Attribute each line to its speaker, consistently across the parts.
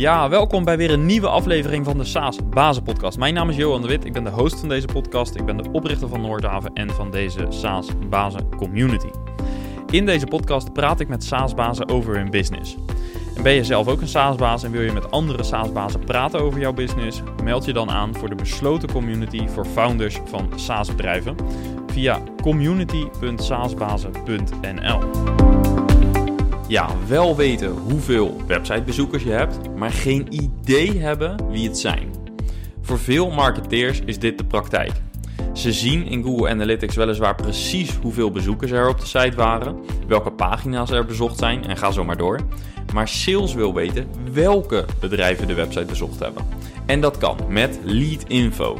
Speaker 1: Ja, welkom bij weer een nieuwe aflevering van de SaaS Bazen Podcast. Mijn naam is Johan de Wit, ik ben de host van deze podcast. Ik ben de oprichter van Noordhaven en van deze SaaS Bazen Community. In deze podcast praat ik met SaaS-bazen over hun business. En ben je zelf ook een SaaS-baas en wil je met andere SaaS-bazen praten over jouw business? Meld je dan aan voor de besloten community voor founders van SaaS-bedrijven via community.saasbazen.nl. Ja, wel weten hoeveel websitebezoekers je hebt, maar geen idee hebben wie het zijn. Voor veel marketeers is dit de praktijk. Ze zien in Google Analytics weliswaar precies hoeveel bezoekers er op de site waren, welke pagina's er bezocht zijn en ga zo maar door. Maar sales wil weten welke bedrijven de website bezocht hebben. En dat kan met Lead Info.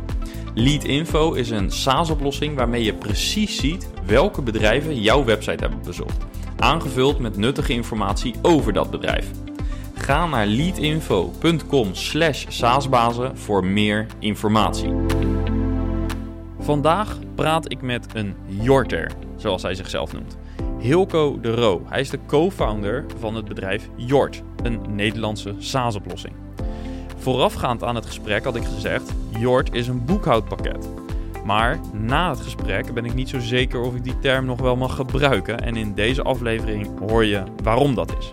Speaker 1: Lead Info is een SaaS-oplossing waarmee je precies ziet welke bedrijven jouw website hebben bezocht, aangevuld met nuttige informatie over dat bedrijf. Ga naar leadinfo.com/saasbazen voor meer informatie. Vandaag praat ik met een Jorter, zoals hij zichzelf noemt. Hilco de Roo. Hij is de co-founder van het bedrijf Jort, een Nederlandse SaaS-oplossing. Voorafgaand aan het gesprek had ik gezegd: Jort is een boekhoudpakket. Maar na het gesprek ben ik niet zo zeker of ik die term nog wel mag gebruiken. En in deze aflevering hoor je waarom dat is.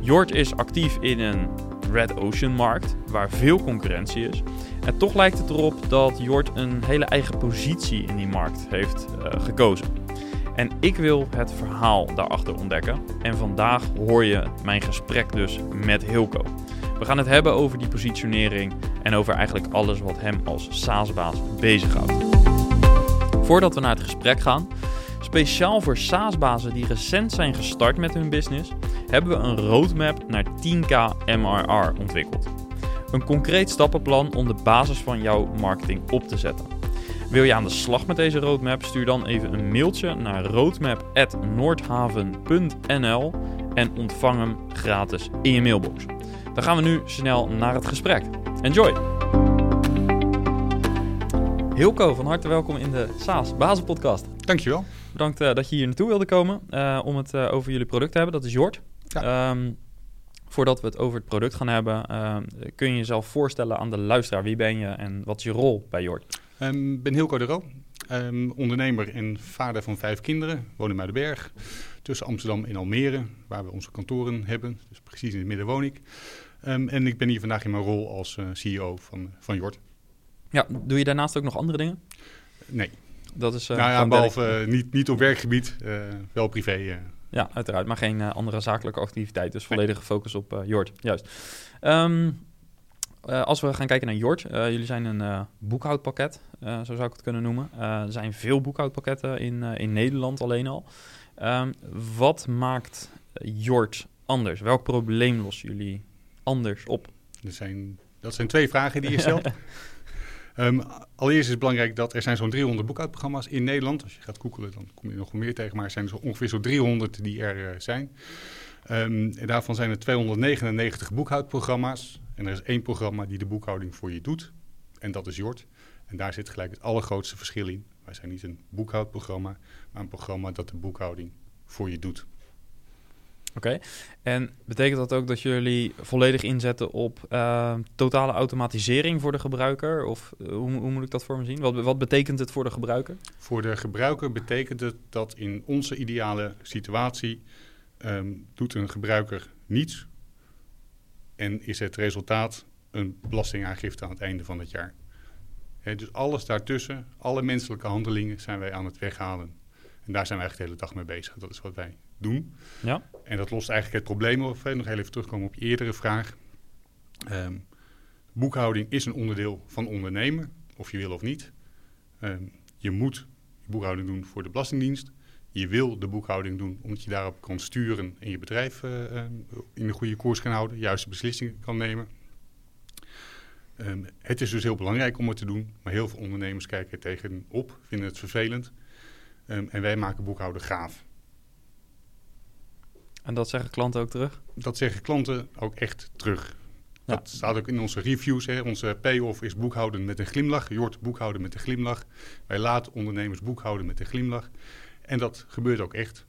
Speaker 1: Jort is actief in een Red Ocean markt waar veel concurrentie is. En toch lijkt het erop dat Jort een hele eigen positie in die markt heeft uh, gekozen. En ik wil het verhaal daarachter ontdekken. En vandaag hoor je mijn gesprek dus met Hilco. We gaan het hebben over die positionering en over eigenlijk alles wat hem als SaaS-baas bezighoudt. Voordat we naar het gesprek gaan, speciaal voor SaaS-bazen die recent zijn gestart met hun business, hebben we een roadmap naar 10k MRR ontwikkeld. Een concreet stappenplan om de basis van jouw marketing op te zetten. Wil je aan de slag met deze roadmap? Stuur dan even een mailtje naar roadmap.noordhaven.nl en ontvang hem gratis in je mailbox. Dan gaan we nu snel naar het gesprek. Enjoy! Hilco, van harte welkom in de SaaS Bazenpodcast.
Speaker 2: Dankjewel.
Speaker 1: Bedankt uh, dat je hier naartoe wilde komen uh, om het uh, over jullie product te hebben. Dat is Jort. Ja. Um, voordat we het over het product gaan hebben, kun je jezelf voorstellen aan de luisteraar. Wie ben je en wat is je rol bij Jort?
Speaker 2: Ik um, ben Hilco de Roo, um, ondernemer en vader van vijf kinderen. Woon in Muidenberg, tussen Amsterdam en Almere, waar we onze kantoren hebben. Dus precies in het midden woon ik. Um, en ik ben hier vandaag in mijn rol als uh, CEO van, van Jort.
Speaker 1: Ja, doe je daarnaast ook nog andere dingen?
Speaker 2: Nee.
Speaker 1: Dat is,
Speaker 2: uh, nou ja, behalve uh, niet, niet op werkgebied, wel privé.
Speaker 1: Ja, uiteraard, maar geen andere zakelijke activiteit. Dus volledige focus op Jort, juist. Um, uh, als we gaan kijken naar Jort, jullie zijn een boekhoudpakket, zo zou ik het kunnen noemen. er zijn veel boekhoudpakketten in, in Nederland alleen al. Um, wat maakt Jort anders? Welk probleem lossen jullie anders op?
Speaker 2: Er zijn, dat zijn twee vragen die je stelt. um, allereerst is het belangrijk dat er zijn zo'n 300 boekhoudprogramma's in Nederland. Als je gaat googelen, dan kom je nog meer tegen, maar er zijn zo ongeveer zo'n 300 die er zijn. Um, en daarvan zijn er 299 boekhoudprogramma's. En er is één programma die de boekhouding voor je doet. En dat is Jort. En daar zit gelijk het allergrootste verschil in. Wij zijn niet een boekhoudprogramma, maar een programma dat de boekhouding voor je doet.
Speaker 1: Oké, en betekent dat ook dat jullie volledig inzetten op uh, totale automatisering voor de gebruiker? Of uh, hoe, hoe, moet ik dat voor me zien? Wat, wat, betekent het voor de gebruiker?
Speaker 2: Voor de gebruiker betekent het dat in onze ideale situatie um, doet een gebruiker niets en is het resultaat een belastingaangifte aan het einde van het jaar. Dus alles daartussen, alle menselijke handelingen zijn wij aan het weghalen. En daar zijn wij eigenlijk de hele dag mee bezig. Dat is wat wij doen.
Speaker 1: Ja.
Speaker 2: En dat lost eigenlijk het probleem op. Nog heel even terugkomen op je eerdere vraag. Um, boekhouding is een onderdeel van ondernemen, of je wil of niet. Um, je moet boekhouding doen voor de Belastingdienst. Je wil de boekhouding doen omdat je daarop kan sturen en je bedrijf uh, in de goede koers kan houden, juiste beslissingen kan nemen. Um, het is dus heel belangrijk om het te doen, maar heel veel ondernemers kijken er tegenop, vinden het vervelend. Um, en wij maken boekhouden gaaf.
Speaker 1: En dat zeggen klanten ook terug?
Speaker 2: Dat zeggen klanten ook echt terug. Ja. Dat staat ook in onze reviews. Hè. Onze payoff is boekhouden met een glimlach. Je hoort boekhouden met een glimlach. Wij laten ondernemers boekhouden met een glimlach. En dat gebeurt ook echt.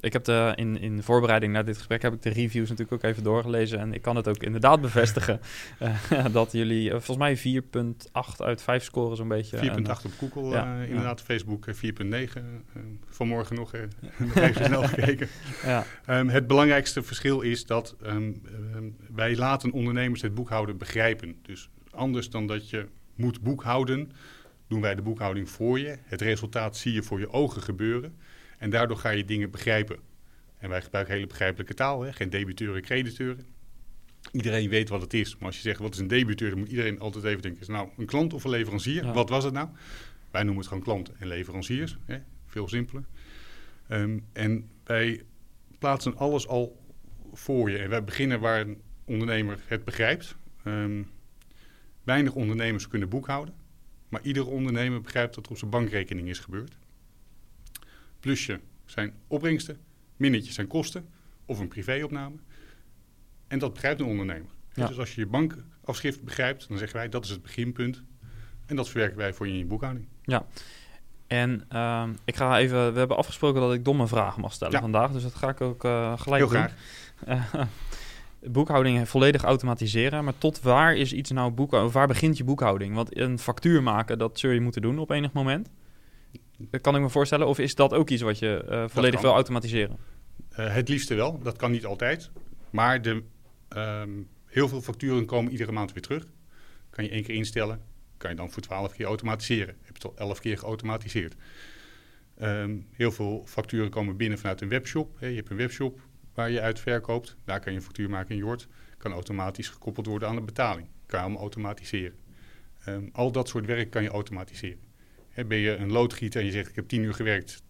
Speaker 1: Ik heb de, in, in voorbereiding naar dit gesprek heb ik de reviews natuurlijk ook even doorgelezen. En ik kan het ook inderdaad bevestigen uh, dat jullie uh, volgens mij 4,8 uit 5 scoren zo'n beetje.
Speaker 2: 4,8 op Google ja, uh, inderdaad, ja. Facebook 4,9. vanmorgen nog even snel gekeken. Ja. Um, het belangrijkste verschil is dat um, um, wij laten ondernemers het boekhouden begrijpen. Dus anders dan dat je moet boekhouden, doen wij de boekhouding voor je. Het resultaat zie je voor je ogen gebeuren. En daardoor ga je dingen begrijpen. En wij gebruiken hele begrijpelijke taal, hè? geen debiteuren, crediteuren. Iedereen weet wat het is. Maar als je zegt wat is een debiteur, dan moet iedereen altijd even denken: is nou een klant of een leverancier? Ja. Wat was het nou? Wij noemen het gewoon klant en leveranciers. Hè? Veel simpeler. Um, en wij plaatsen alles al voor je. En wij beginnen waar een ondernemer het begrijpt. Um, weinig ondernemers kunnen boekhouden. Maar ieder ondernemer begrijpt dat er op zijn bankrekening is gebeurd. Plusje zijn opbrengsten, minnetje zijn kosten of een privéopname. En dat begrijpt een ondernemer. Ja. Dus als je je bankafschrift begrijpt, dan zeggen wij dat is het beginpunt. En dat verwerken wij voor je in je boekhouding.
Speaker 1: Ja. En uh, ik ga even, we hebben afgesproken dat ik domme vragen mag stellen ja. vandaag, dus dat ga ik ook uh, gelijk
Speaker 2: Heel
Speaker 1: doen.
Speaker 2: graag.
Speaker 1: Uh, boekhouding volledig automatiseren, maar tot waar is iets nou boekhouding? Waar begint je boekhouding? Want een factuur maken, dat zul je moeten doen op enig moment. Dat kan ik me voorstellen. Of is dat ook iets wat je uh, volledig wil automatiseren?
Speaker 2: Uh, het liefste wel. Dat kan niet altijd. Maar de, um, heel veel facturen komen iedere maand weer terug. Kan je één keer instellen. Kan je dan voor twaalf keer automatiseren. Heb je het al elf keer geautomatiseerd. Um, heel veel facturen komen binnen vanuit een webshop. je hebt een webshop waar je uit verkoopt. Daar kan je een factuur maken in Jort. Kan automatisch gekoppeld worden aan de betaling. Kan je hem automatiseren. Um, al dat soort werk kan je automatiseren. Ben je een loodgieter en je zegt ik heb 10 uur gewerkt,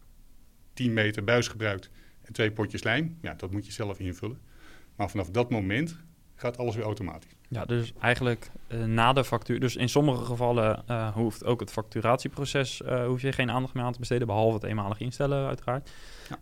Speaker 2: 10 meter buis gebruikt en twee potjes lijm. Ja, dat moet je zelf invullen. Maar vanaf dat moment gaat alles weer automatisch.
Speaker 1: Ja, dus eigenlijk uh, na de factuur. Dus in sommige gevallen uh, hoeft ook het facturatieproces uh, hoef je geen aandacht meer aan te besteden, behalve het eenmalig instellen, uiteraard.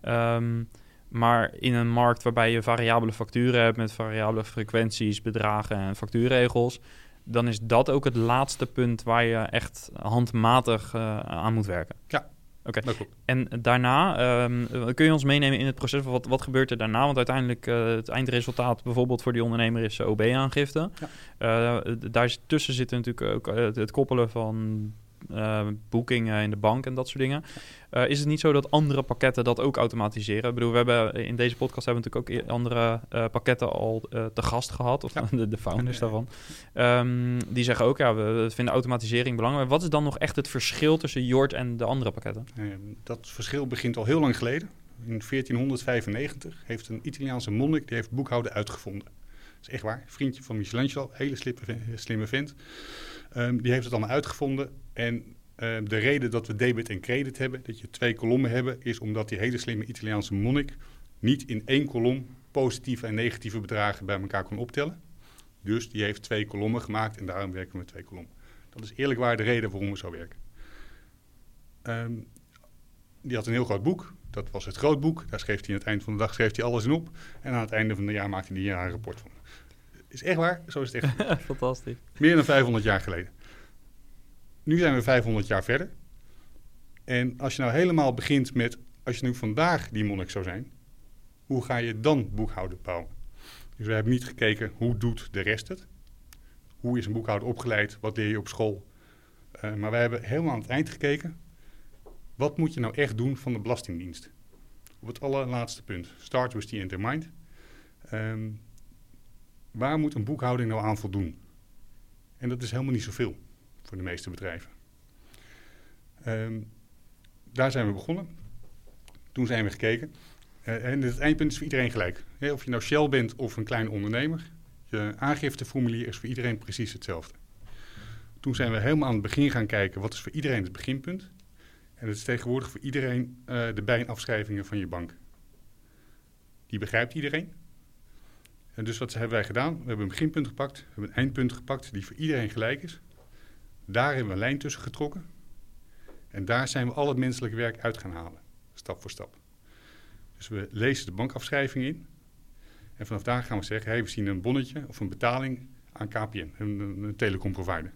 Speaker 1: Ja. Um, maar in een markt waarbij je variabele facturen hebt met variabele frequenties, bedragen en factuurregels, dan is dat ook het laatste punt waar je echt handmatig uh, aan moet werken.
Speaker 2: Ja.
Speaker 1: Oké. Okay. En daarna, um, kun je ons meenemen in het proces? Wat, wat gebeurt er daarna? Want uiteindelijk, uh, het eindresultaat bijvoorbeeld voor die ondernemer is OB-aangifte. Ja. Uh, daar tussen zit natuurlijk ook het koppelen van uh, boekingen in de bank en dat soort dingen. Uh, is het niet zo dat andere pakketten dat ook automatiseren? Ik bedoel, we hebben in deze podcast hebben we natuurlijk ook andere uh, pakketten al te gast gehad, of ja. de, de, founders daarvan. Um, die zeggen ook, ja, we vinden automatisering belangrijk. Wat is dan nog echt het verschil tussen Jort en de andere pakketten?
Speaker 2: dat verschil begint al heel lang geleden. In 1495 heeft een Italiaanse monnik die heeft boekhouden uitgevonden. Dat is echt waar. Vriendje van Michelangelo, hele slimme, slimme vent. Um, die heeft het allemaal uitgevonden. En uh, de reden dat we debit en credit hebben, dat je twee kolommen hebben, is omdat die hele slimme Italiaanse monnik niet in één kolom positieve en negatieve bedragen bij elkaar kon optellen. Dus die heeft twee kolommen gemaakt en daarom werken we met twee kolommen. Dat is eerlijk waar de reden waarom we zo werken. Um, die had een heel groot boek. Dat was het grootboek. Daar schreef hij aan het eind van de dag schreef hij alles in op. En aan het einde van het jaar maakte hij een jaarrapport van. Is echt waar? Zo is het echt.
Speaker 1: Fantastisch.
Speaker 2: Meer dan 500 jaar geleden. Nu zijn we 500 jaar verder. En als je nou helemaal begint met, als je nu vandaag die monnik zou zijn, hoe ga je dan boekhouden bouwen? Dus we hebben niet gekeken hoe doet de rest het. Hoe is een boekhouder opgeleid? Wat leer je op school? Uh, maar wij hebben helemaal aan het eind gekeken. Wat moet je nou echt doen van de Belastingdienst? Op het allerlaatste punt. Start with the end in mind. Um, waar moet een boekhouding nou aan voldoen? En dat is helemaal niet zoveel de meeste bedrijven. Um, daar zijn we begonnen. Toen zijn we gekeken. Uh, en het eindpunt is voor iedereen gelijk. Of je nou Shell bent of een kleine ondernemer. Je aangifteformulier is voor iedereen precies hetzelfde. Toen zijn we helemaal aan het begin gaan kijken. Wat is voor iedereen het beginpunt? En dat is tegenwoordig voor iedereen uh, de bijnafschrijvingen van je bank. Die begrijpt iedereen. En dus wat hebben wij gedaan? We hebben een beginpunt gepakt, we hebben een eindpunt gepakt die voor iedereen gelijk is. Daar hebben we een lijn tussen getrokken. En daar zijn we al het menselijke werk uit gaan halen, stap voor stap. Dus we lezen de bankafschrijving in. En vanaf daar gaan we zeggen, hey, we zien een bonnetje of een betaling aan KPN, een, telecomprovider.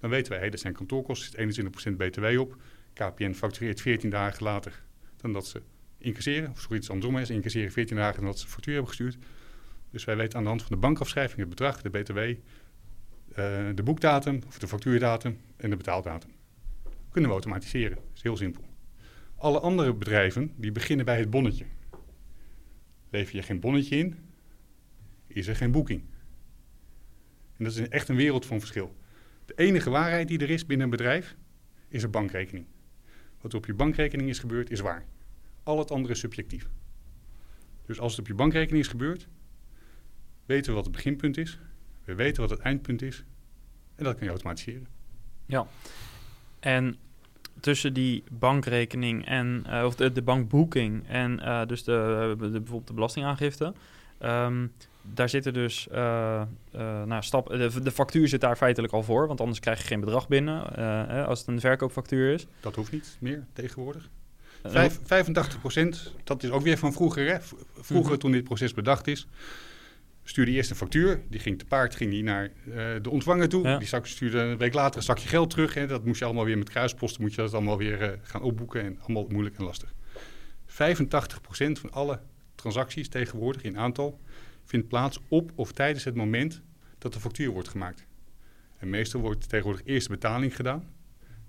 Speaker 2: Dan weten wij, hey, dat zijn kantoorkosten, zit 21% btw op. KPN factureert 14 dagen later dan dat ze incasseren. Of zoiets andersom is, incasseren 14 dagen nadat ze factuur hebben gestuurd. Dus wij weten aan de hand van de bankafschrijving het bedrag, de BTW, de boekdatum of de factuurdatum en de betaaldatum. Kunnen we automatiseren. Dat is heel simpel. Alle andere bedrijven die beginnen bij het bonnetje. Lever je geen bonnetje in, is er geen boeking. En dat is echt een wereld van verschil. De enige waarheid die er is binnen een bedrijf is een bankrekening. Wat op je bankrekening is gebeurd, is waar. Al het andere is subjectief. Dus als het op je bankrekening is gebeurd, weten we wat het beginpunt is. We weten wat het eindpunt is. En dat kan je automatiseren.
Speaker 1: Ja. En tussen die bankrekening en uh, of de, de, bankboeking en uh, dus de, de, bijvoorbeeld de belastingaangifte. Um, daar zitten dus uh, nou, stap, de, de, factuur zit daar feitelijk al voor, want anders krijg je geen bedrag binnen hè, als het een verkoopfactuur is.
Speaker 2: Dat hoeft niet meer tegenwoordig. Vijf, 85 procent, dat is ook weer van vroeger. Hè? Vroeger, mm toen dit proces bedacht is, stuurde eerst een factuur. Die ging te paard ging die naar uh, de ontvanger toe. Ja. Die zak, stuurde een week later een zakje geld terug. Hè. Dat moest je allemaal weer met kruisposten moet je dat allemaal weer uh, gaan opboeken. En allemaal moeilijk en lastig. 85% van alle transacties tegenwoordig in aantal vindt plaats op of tijdens het moment dat de factuur wordt gemaakt. En meestal wordt tegenwoordig eerst de betaling gedaan.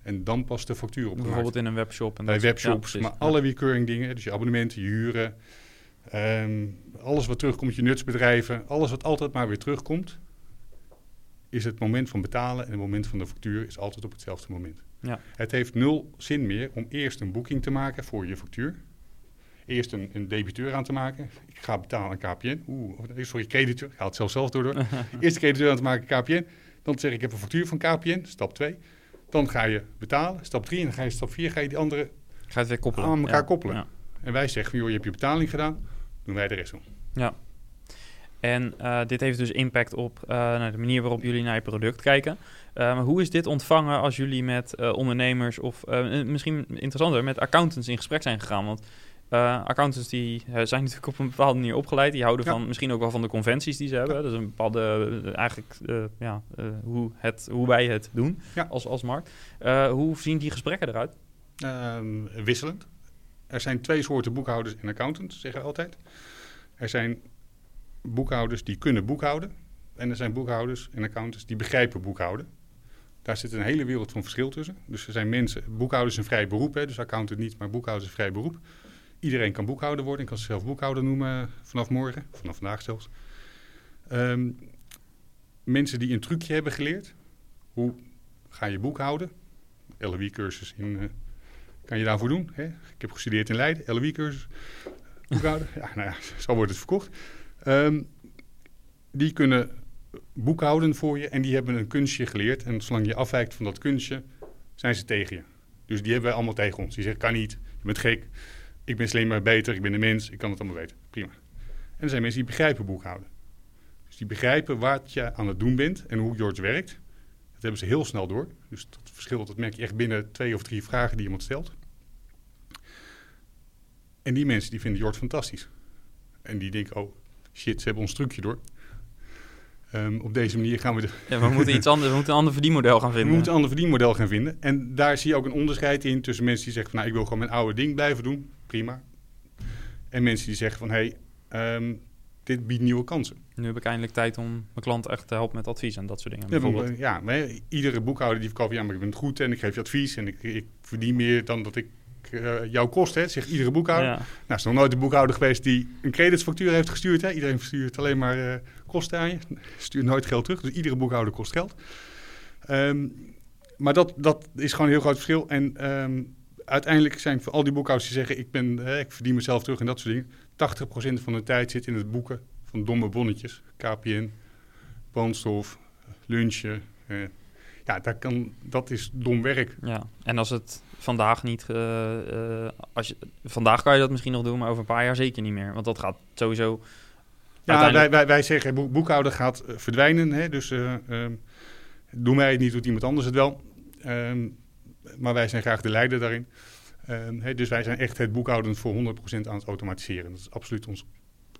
Speaker 2: En dan pas de factuur opgemaakt.
Speaker 1: Bijvoorbeeld in een webshop.
Speaker 2: En Bij webshops, ja, maar alle recurring dingen. Dus je abonnementen, je huren, Um, alles wat terugkomt, je nutsbedrijven, alles wat altijd maar weer terugkomt, is het moment van betalen en het moment van de factuur is altijd op hetzelfde moment. Ja. Het heeft nul zin meer om eerst een boeking te maken voor je factuur. Eerst een, een debiteur aan te maken. Ik ga betalen aan KPN. Oeh, sorry, crediteur. Ik haal het zelf zelf door. door. eerst de crediteur aan te maken KPN. Dan zeg ik, ik heb een factuur van KPN, stap 2. Dan ga je betalen, stap 3. En dan ga je stap 4, ga je die andere
Speaker 1: ga het weer koppelen.
Speaker 2: aan elkaar koppelen. Ja. En wij zeggen, joh, je hebt je betaling gedaan doen wij de rest doen.
Speaker 1: Ja. En uh, dit heeft dus impact op uh, de manier waarop jullie naar je product kijken. Uh, maar hoe is dit ontvangen als jullie met ondernemers of misschien interessanter, met accountants in gesprek zijn gegaan? Want accountants die zijn natuurlijk op een bepaalde manier opgeleid. Die houden van misschien ook wel van de conventies die ze hebben. Ja. Dat is een bepaalde, eigenlijk ja, hoe, het, hoe wij het doen ja. als, als markt. hoe zien die gesprekken eruit?
Speaker 2: Ehm, wisselend. Er zijn twee soorten boekhouders en accountants, zeggen we altijd. Er zijn boekhouders die kunnen boekhouden. En er zijn boekhouders en accountants die begrijpen boekhouden. Daar zit een hele wereld van verschil tussen. Dus er zijn mensen, boekhouders een vrij beroep, hè, dus accountant niet, maar boekhouder is een vrij beroep. Iedereen kan boekhouder worden. Ik kan zichzelf boekhouder noemen vanaf morgen, vanaf vandaag zelfs. Um, mensen die een trucje hebben geleerd. Hoe ga je boekhouden? LOE-cursus in uh, kan je daarvoor doen. Hè? Ik heb gestudeerd in Leiden. Boekhouden. ja, nou ja, zo wordt het verkocht. Um, die kunnen boekhouden voor je en die hebben een kunstje geleerd. En zolang je afwijkt van dat kunstje, zijn ze tegen je. Dus die hebben wij allemaal tegen ons. Die zeggen, kan niet, je bent gek, ik ben slimmer, beter, ik ben een mens, ik kan het allemaal weten. Prima. En er zijn mensen die begrijpen boekhouden. Dus die begrijpen wat je aan het doen bent en hoe George werkt. Dat hebben ze heel snel door. Dus dat verschil dat merk je echt binnen twee of drie vragen die iemand stelt. En die mensen die vinden Jord fantastisch. En die denken, oh shit, ze hebben ons trucje door. Um, op deze manier gaan we... De
Speaker 1: ja, we moeten iets anders, we moeten een ander verdienmodel gaan vinden.
Speaker 2: We moeten een ander verdienmodel gaan vinden. En daar zie je ook een onderscheid in tussen mensen die zeggen van... nou, ik wil gewoon mijn oude ding blijven doen, prima. En mensen die zeggen van, hé, hey, um, dit biedt nieuwe kansen.
Speaker 1: Nu heb ik eindelijk tijd om mijn klant echt te helpen met advies en dat soort dingen. Ja, bijvoorbeeld.
Speaker 2: ja maar iedere boekhouder die verkoopt, ja, maar ik ben goed en ik geef je advies en ik, ik verdien meer dan dat ik uh, jouw kosten, zegt iedere boekhouder. Ja. Nou, er is nog nooit een boekhouder geweest die een creditsfactuur heeft gestuurd. Hè? Iedereen stuurt alleen maar uh, kosten aan je. Stuurt nooit geld terug. Dus iedere boekhouder kost geld. Um, maar dat, dat is gewoon een heel groot verschil. En um, uiteindelijk zijn voor al die boekhouders die zeggen... ik, ben, ik verdien mezelf terug en dat soort dingen... 80% van de tijd zit in het boeken van domme bonnetjes. KPN, brandstof, lunchen. ja, dat, kan, dat is dom werk.
Speaker 1: Ja, en als het vandaag niet. Uh, als je, vandaag kan je dat misschien nog doen, maar over een paar jaar zeker niet meer. Want dat gaat sowieso.
Speaker 2: Ja, wij, wij, wij zeggen boek, boekhouder gaat eh, verdwijnen. Hè? Dus uh, um, doen wij het niet, doet iemand anders het wel. Um, maar wij zijn graag de leider daarin. Um, hè? Dus wij zijn echt het boekhouden voor 100% aan het automatiseren. Dat is absoluut ons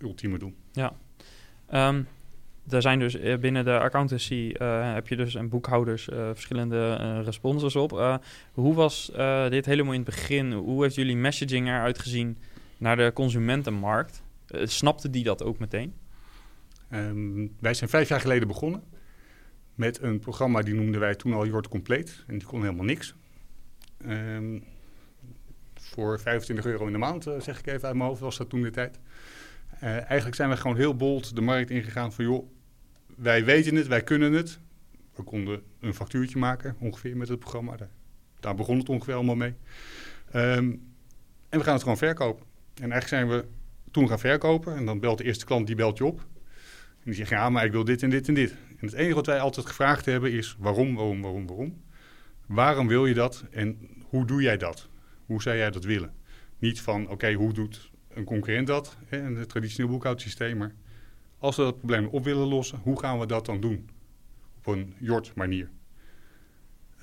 Speaker 2: ultieme doel.
Speaker 1: Ja er zijn dus eh, binnen de accountancy uh, heb je dus en boekhouders uh, verschillende uh, responsors op. hoe was dit helemaal in het begin? Hoe heeft jullie messaging eruit gezien naar de consumentenmarkt. Snapte die dat ook meteen?
Speaker 2: Um, wij zijn vijf jaar geleden begonnen met een programma die noemden wij toen al Jord Compleet. En die kon helemaal niks. Um, voor 25 euro in de maand, zeg ik even uit mijn hoofd, was dat toen de tijd. Eigenlijk zijn we gewoon heel bold de markt ingegaan van joh, wij weten het, wij kunnen het. We konden een factuurtje maken ongeveer met het programma. Daar, daar begon het ongeveer allemaal mee. Um, en we gaan het gewoon verkopen. En eigenlijk zijn we toen gaan verkopen. En dan belt de eerste klant, die belt je op. En die zegt, ja, maar ik wil dit en dit en dit. En het enige wat wij altijd gevraagd hebben is waarom, waarom, waarom, waarom. Waarom wil je dat en hoe doe jij dat? Hoe zou jij dat willen? Niet van, oké, hoe doet een concurrent dat? Hè, het traditioneel boekhoudsysteem. Maar als we dat probleem op willen lossen, hoe gaan we dat dan doen? Op een jort manier.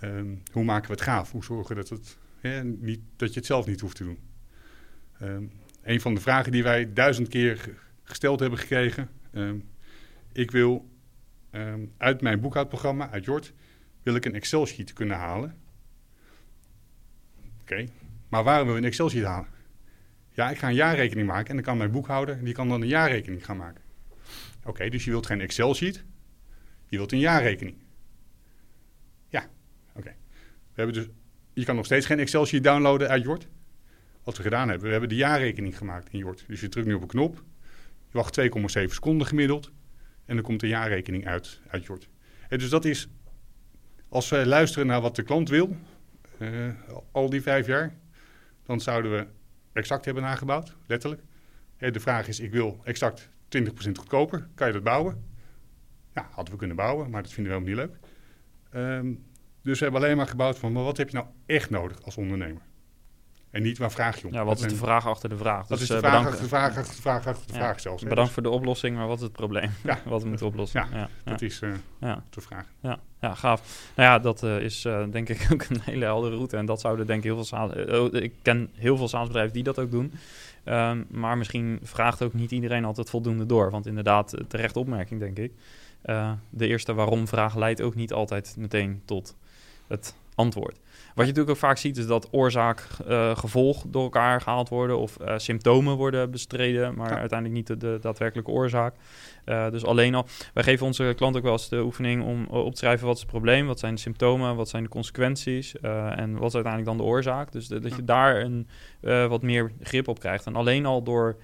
Speaker 2: Um, hoe maken we het gaaf? Hoe zorgen dat, het, niet, dat je het zelf niet hoeft te doen? Um, een van de vragen die wij duizend keer gesteld hebben gekregen. Um, ik wil uit mijn boekhoudprogramma, uit Jort, wil ik een Excel-sheet kunnen halen. Oké, maar waarom wil je een Excel-sheet halen? Ja, ik ga een jaarrekening maken en dan kan mijn boekhouder, die kan dan een jaarrekening gaan maken. Oké, dus je wilt geen Excel-sheet, je wilt een jaarrekening. Ja, oké. We hebben dus, je kan nog steeds geen Excel-sheet downloaden uit Jort. Wat we gedaan hebben, we hebben de jaarrekening gemaakt in Jort. Dus je drukt nu op een knop, je wacht 2,7 seconden gemiddeld en dan komt de jaarrekening uit, uit Jort. Dus dat is, als we luisteren naar wat de klant wil, uh, al die vijf jaar, dan zouden we exact hebben nagebouwd, letterlijk. En de vraag is, ik wil exact 20% goedkoper, kan je dat bouwen? Ja, hadden we kunnen bouwen, maar dat vinden we helemaal niet leuk. Um, dus we hebben alleen maar gebouwd van, maar wat heb je nou echt nodig als ondernemer? En niet waar vraag je om.
Speaker 1: Ja, wat is de vraag achter de vraag?
Speaker 2: Dat dus, is de uh, vraag bedankt, achter de vraag achter de vraag achter de ja, vraag zelfs.
Speaker 1: Bedankt dus. voor de oplossing, maar wat is het probleem? Ja. wat we moeten oplossen.
Speaker 2: Ja, dat is uh, de vraag.
Speaker 1: Ja. ja, gaaf. Nou ja, dat uh, is denk ik ook een hele heldere route. En dat zouden denk ik heel veel ik ken heel veel SaaS-bedrijven die dat ook doen. Um, maar misschien vraagt ook niet iedereen altijd voldoende door. Want inderdaad, terecht opmerking denk ik. de eerste waarom-vraag leidt ook niet altijd meteen tot het antwoord. Wat je natuurlijk ook vaak ziet is dat oorzaak, uh, gevolg door elkaar gehaald worden of uh, symptomen worden bestreden, maar ja. uiteindelijk niet de, de daadwerkelijke oorzaak. Uh, dus alleen al, wij geven onze klant ook wel eens de oefening om op te schrijven wat is het probleem, wat zijn de symptomen, wat zijn de consequenties en wat is uiteindelijk dan de oorzaak. Dus de, dat je daar een, wat meer grip op krijgt. En alleen al door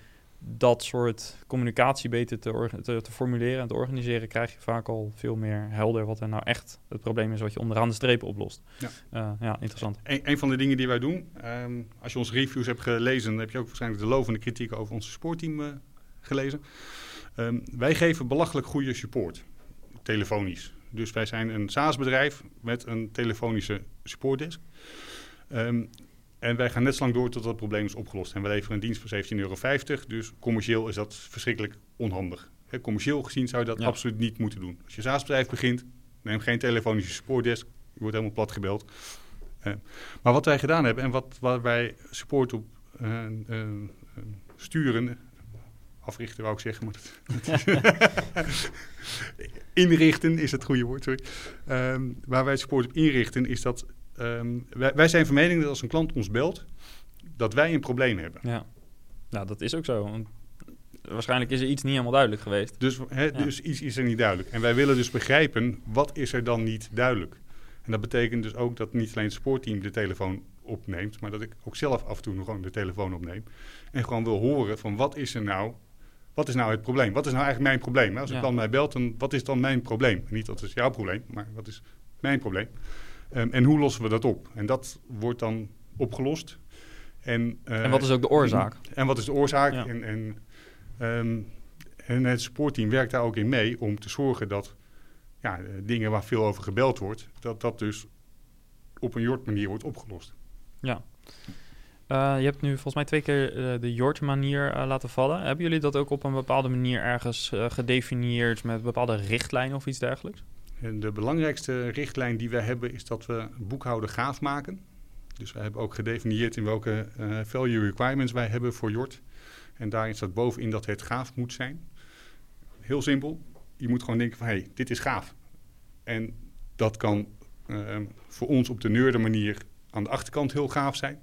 Speaker 1: dat soort communicatie beter te, te, te, formuleren en te organiseren, krijg je vaak al veel meer helder wat er nou echt het probleem is wat je onderaan de streep oplost. Ja, uh, ja interessant.
Speaker 2: Een, een, van de dingen die wij doen, um, als je onze reviews hebt gelezen, dan heb je ook waarschijnlijk de lovende kritiek over ons sportteam uh, gelezen. Um, wij geven belachelijk goede support, telefonisch. Dus wij zijn een SaaS-bedrijf met een telefonische supportdesk. Um, en wij gaan net zo lang door tot dat probleem is opgelost. En we leveren een dienst voor 17,50 euro. Dus commercieel is dat verschrikkelijk onhandig. He, commercieel gezien zou je dat ja. absoluut niet moeten doen. Als je SaaS-bedrijf begint, neem geen telefonische spoordesk. Je wordt helemaal plat gebeld. Uh, maar wat wij gedaan hebben en wat, waar wij support op uh, uh, sturen, africhten wou ik zeggen, maar inrichten is het goede woord, sorry. Um, waar wij support op inrichten is dat um, wij, wij, zijn van mening dat als een klant ons belt, dat wij een probleem hebben.
Speaker 1: Ja, nou dat is ook zo. Want waarschijnlijk is er iets niet helemaal duidelijk geweest.
Speaker 2: Dus, he, ja. dus iets is er niet duidelijk. En wij willen dus begrijpen, wat is er dan niet duidelijk? En dat betekent dus ook dat niet alleen het sportteam de telefoon opneemt, maar dat ik ook zelf af en toe nog gewoon de telefoon opneem. En gewoon wil horen van wat is er nou, wat is nou het probleem? Wat is nou eigenlijk mijn probleem? Als een ja. klant mij belt, dan wat is dan mijn probleem? Niet dat is jouw probleem, maar wat is mijn probleem? Um, en hoe lossen we dat op? En dat wordt dan opgelost.
Speaker 1: En, uh, en wat is ook de oorzaak?
Speaker 2: En, en wat is de oorzaak? Ja. En, en, um, en het supportteam werkt daar ook in mee om te zorgen dat ja, dingen waar veel over gebeld wordt, dat dat dus op een Jort manier wordt opgelost.
Speaker 1: Ja. Uh, je hebt nu volgens mij twee keer uh, de Jort-manier uh, laten vallen. Hebben jullie dat ook op een bepaalde manier ergens gedefinieerd met bepaalde richtlijnen of iets dergelijks?
Speaker 2: De belangrijkste richtlijn die we hebben is dat we boekhouden gaaf maken. Dus we hebben ook gedefinieerd in welke uh, value requirements wij hebben voor Jort. En daarin staat bovenin dat het gaaf moet zijn. Heel simpel. Je moet gewoon denken van, hé, hey, dit is gaaf. En dat kan uh, voor ons op de neurde manier aan de achterkant heel gaaf zijn.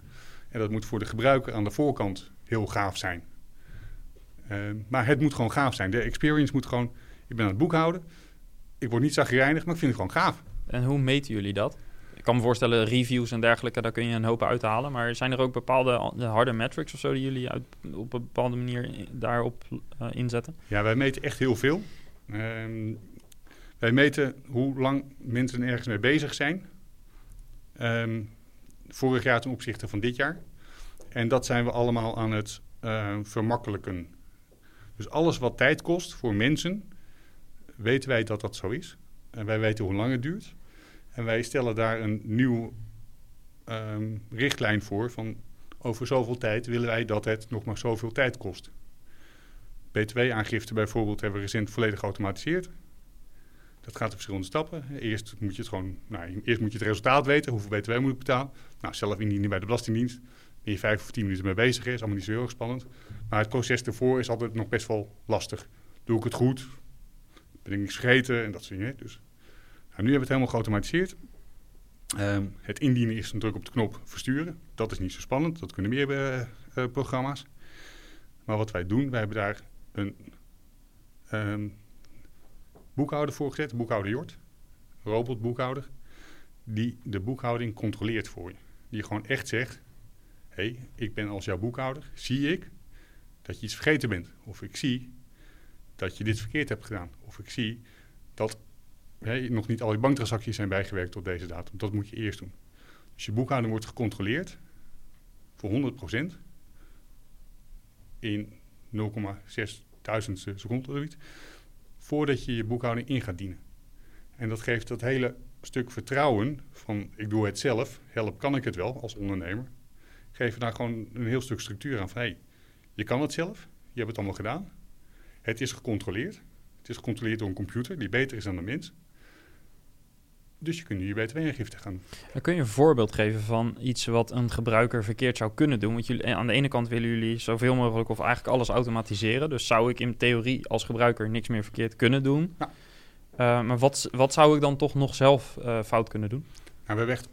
Speaker 2: En dat moet voor de gebruiker aan de voorkant heel gaaf zijn. Ehm, maar het moet gewoon gaaf zijn. De experience moet gewoon... Ik ben aan het boekhouden. Ik word niet zagrijnig, maar ik vind het gewoon gaaf.
Speaker 1: En hoe meten jullie dat? Ik kan me voorstellen, reviews en dergelijke, daar kun je een hoop uithalen. Maar zijn er ook bepaalde harde metrics of zo die jullie uit, op een bepaalde manier daarop uh, inzetten?
Speaker 2: Ja, wij meten echt heel veel. Ehm, wij meten hoe lang mensen ergens mee bezig zijn. Ehm, vorig jaar ten opzichte van dit jaar. En dat zijn we allemaal aan het uh, vermakkelijken. Dus alles wat tijd kost voor mensen, weten wij dat dat zo is. En wij weten hoe lang het duurt. En wij stellen daar een nieuw um, richtlijn voor van over zoveel tijd willen wij dat het nog maar zoveel tijd kost. B2-aangifte bijvoorbeeld hebben we recent volledig geautomatiseerd. Dat gaat in verschillende stappen. Eerst moet je het gewoon, nou, eerst moet je het resultaat weten, hoeveel BTW moet ik betalen. Nou, zelf indienen bij de Belastingdienst. Ben je vijf of tien minuten mee bezig is, allemaal niet zo heel erg spannend. Maar het proces ervoor is altijd nog best wel lastig. Doe ik het goed? Niks vergeten? En dat soort dingen. Dus nou, nu hebben we het helemaal geautomatiseerd. Ehm, het indienen is een druk op de knop versturen. Dat is niet zo spannend. Dat kunnen meer uh, uh, programma's. Maar wat wij doen, wij hebben daar een um, boekhouder voor gezet, boekhouder Jort, robotboekhouder, die de boekhouding controleert voor je. Die gewoon echt zegt, hé, hey, ik ben als jouw boekhouder, zie ik dat je iets vergeten bent. Of ik zie dat je dit verkeerd hebt gedaan. Of ik zie dat hey, nog niet al je banktransacties zijn bijgewerkt tot deze datum. Dat moet je eerst doen. Dus je boekhouding wordt gecontroleerd voor 100% in 0,6 duizendste seconde zoiets, voordat je je boekhouding in gaat dienen. En dat geeft dat hele stuk vertrouwen van ik doe het zelf, help kan ik het wel als ondernemer. Geven daar gewoon een heel stuk structuur aan van hey, je kan het zelf, je hebt het allemaal gedaan. Het is gecontroleerd. Het is gecontroleerd door een computer die beter is dan de mens. Dus je kunt nu je btw-aangifte gaan.
Speaker 1: Dan kun je een voorbeeld geven van iets wat een gebruiker verkeerd zou kunnen doen. Want jullie, aan de ene kant willen jullie zoveel mogelijk of eigenlijk alles automatiseren. Dus zou ik in theorie als gebruiker niks meer verkeerd kunnen doen. Ja. Uh, maar wat, wat zou ik dan toch nog zelf uh, fout kunnen doen?
Speaker 2: Nou, we hebben echt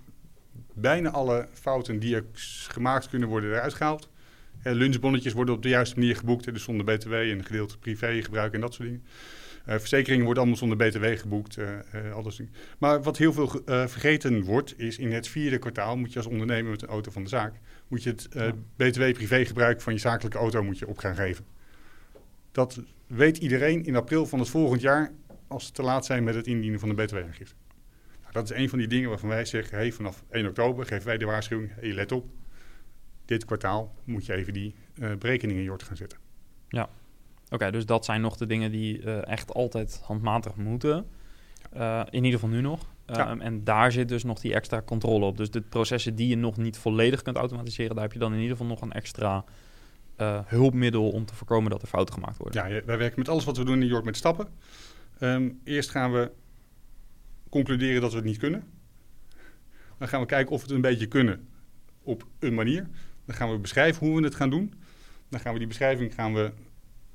Speaker 2: bijna alle fouten die er gemaakt kunnen worden eruit gehaald. Uh, lunchbonnetjes worden op de juiste manier geboekt. Dus zonder btw en gedeelte privé gebruik en dat soort dingen. Uh, verzekeringen worden allemaal zonder btw geboekt. Uh, uh, alles. Maar wat heel veel vergeten wordt, is in het vierde kwartaal moet je als ondernemer met een auto van de zaak, moet je het ja. btw-privégebruik van je zakelijke auto moet je op gaan geven. Dat weet iedereen in april van het volgend jaar als ze te laat zijn met het indienen van de btw-aangifte. Nou, dat is een van die dingen waarvan wij zeggen, hey, vanaf 1 oktober geven wij de waarschuwing, hey, let op, dit kwartaal moet je even die berekeningen in jord gaan zetten.
Speaker 1: Ja, Oké, dus dat zijn nog de dingen die uh, echt altijd handmatig moeten. Uh, in ieder geval nu nog. Ja. Um, en daar zit dus nog die extra controle op. Dus de processen die je nog niet volledig kunt automatiseren, daar heb je dan in ieder geval nog een extra hulpmiddel om te voorkomen dat er fouten gemaakt worden.
Speaker 2: Ja, wij werken met alles wat we doen in New York met stappen. Um, eerst gaan we concluderen dat we het niet kunnen. Dan gaan we kijken of we het een beetje kunnen op een manier. Dan gaan we beschrijven hoe we het gaan doen. Dan gaan we die beschrijving gaan we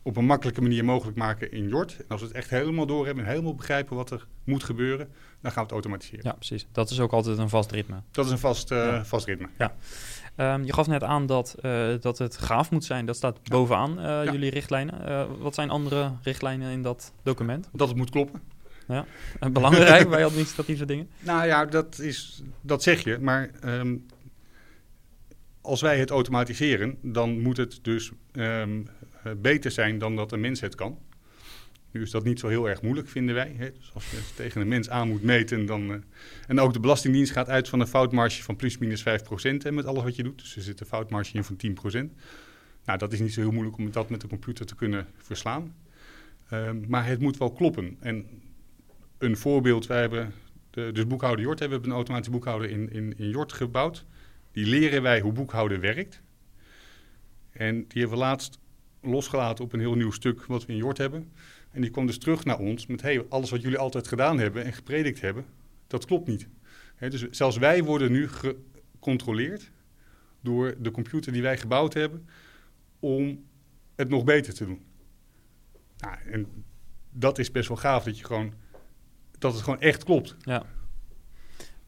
Speaker 2: op een makkelijke manier mogelijk maken in Jort. En als we het echt helemaal door hebben en helemaal begrijpen wat er moet gebeuren, dan gaan we het automatiseren.
Speaker 1: Ja, precies. Dat is ook altijd een vast ritme.
Speaker 2: Dat is een vast, uh, ja. vast ritme.
Speaker 1: Ja. Um, je gaf net aan dat, uh, dat het gaaf moet zijn. Dat staat ja. bovenaan uh, ja. jullie richtlijnen. wat zijn andere richtlijnen in dat document?
Speaker 2: Dat het moet kloppen.
Speaker 1: Ja, belangrijk bij administratieve dingen?
Speaker 2: Nou ja, dat, is, dat zeg je. Maar um, als wij het automatiseren, dan moet het dus um, uh, beter zijn dan dat een mens het kan. Nu is dat niet zo heel erg moeilijk, vinden wij. Hè? Dus als je tegen een mens aan moet meten, dan... Uh, en ook de Belastingdienst gaat uit van een foutmarge van plus minus 5 procent met alles wat je doet. Dus er zit een foutmarge in van 10 procent. Nou, dat is niet zo heel moeilijk om dat met de computer te kunnen verslaan. Uh, maar het moet wel kloppen. En een voorbeeld, wij hebben... Dus boekhouder Jort, hebben we een automatische boekhouder in, in, in Jort gebouwd. Die leren wij hoe boekhouden werkt. En die hebben we laatst losgelaten op een heel nieuw stuk wat we in Jort hebben. En die kwam dus terug naar ons met: hey, alles wat jullie altijd gedaan hebben en gepredikt hebben, dat klopt niet. Dus zelfs wij worden nu gecontroleerd door de computer die wij gebouwd hebben om het nog beter te doen. Nou, en dat is best wel gaaf dat je gewoon dat het gewoon echt klopt.
Speaker 1: Ja.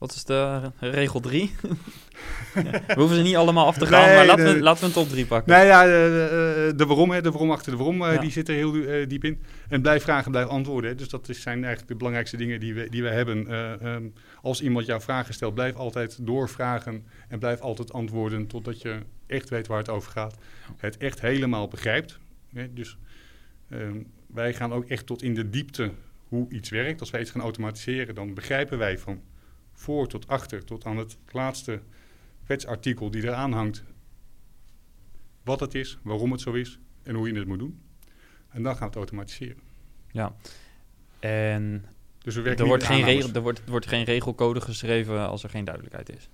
Speaker 1: Wat is de regel 3? we hoeven ze niet allemaal af te gaan,
Speaker 2: Nee,
Speaker 1: maar laten,
Speaker 2: de-
Speaker 1: we, laten we een top 3 pakken.
Speaker 2: Nou ja, de, de, de waarom, hè, de waarom achter de waarom, eh,
Speaker 1: Ja.
Speaker 2: die zit er heel eh, diep in. En blijf vragen, blijf antwoorden. Hè. Dus dat is, zijn eigenlijk de belangrijkste dingen die we, die we hebben. Eh, ehm, als iemand jou vragen stelt, blijf altijd doorvragen en blijf altijd antwoorden totdat je echt weet waar het over gaat. Het echt helemaal begrijpt. Hè. Dus ehm, wij gaan ook echt tot in de diepte hoe iets werkt. Als wij iets gaan automatiseren, dan begrijpen wij van voor tot achter, tot aan het laatste wetsartikel die eraan hangt, wat het is, waarom het zo is en hoe je het moet doen. En dan gaan we het automatiseren.
Speaker 1: Ja. En
Speaker 2: Dus we werken
Speaker 1: er wordt, geen regel, er, wordt, er wordt geen regelcode geschreven als er geen duidelijkheid is.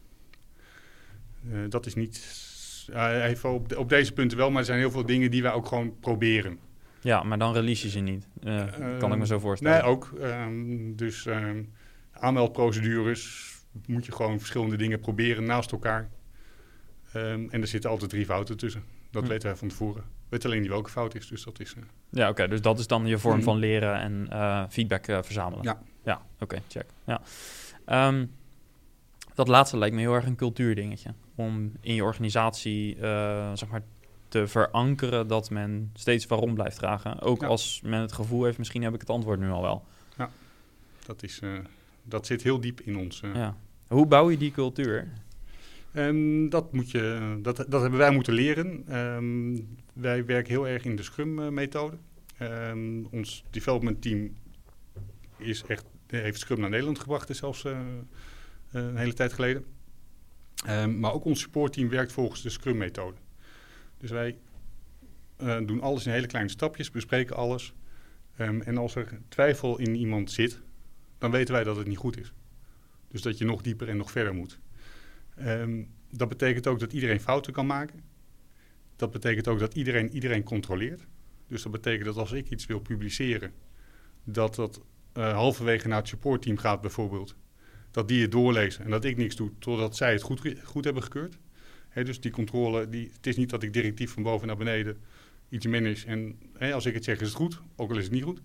Speaker 2: Eh, dat is niet... even op, de- op deze punten wel, maar er zijn heel veel dingen die wij ook gewoon proberen.
Speaker 1: Ja, maar dan release je ze niet. Eh, kan ik me zo voorstellen.
Speaker 2: Nee, ook. ehm, dus ehm, aanmeldprocedures moet je gewoon verschillende dingen proberen naast elkaar. Ehm, en er zitten altijd drie fouten tussen. Dat
Speaker 1: Hm.
Speaker 2: weten wij van tevoren. We weten alleen niet welke fout is, dus dat is... eh,
Speaker 1: Ja, oké. dus dat is dan je vorm
Speaker 2: Mhm.
Speaker 1: van leren en eh, feedback eh, verzamelen.
Speaker 2: Ja.
Speaker 1: Ja, oké, check. Ja. Ehm, dat laatste lijkt me heel erg een cultuurdingetje. Om in je organisatie, zeg maar, te verankeren dat men steeds waarom blijft vragen. Ook
Speaker 2: Ja.
Speaker 1: als men het gevoel heeft, misschien heb ik het antwoord nu al wel.
Speaker 2: dat, is, dat zit heel diep in ons. eh.
Speaker 1: Ja. Hoe bouw je die cultuur?
Speaker 2: Dat, moet je, dat, dat hebben wij moeten leren. Ehm, wij werken heel erg in de Scrum-methode. Ehm, ons development team is echt, heeft Scrum naar Nederland gebracht, is zelfs eh, een hele tijd geleden. Ehm, maar ook ons supportteam werkt volgens de Scrum-methode. Dus wij eh, doen alles in hele kleine stapjes, bespreken alles. En als er twijfel in iemand zit, dan weten wij dat het niet goed is. Dus dat je nog dieper en nog verder moet. Ehm, dat betekent ook dat iedereen fouten kan maken. Dat betekent ook dat iedereen iedereen controleert. Dus dat betekent dat als ik iets wil publiceren, dat dat eh, halverwege naar het supportteam gaat bijvoorbeeld. Dat die het doorlezen en dat ik niks doe totdat zij het goed, goed hebben gekeurd. Dus die controle, die, het is niet dat ik directief van boven naar beneden iets manage. En als ik het zeg is het goed, ook al is het niet goed.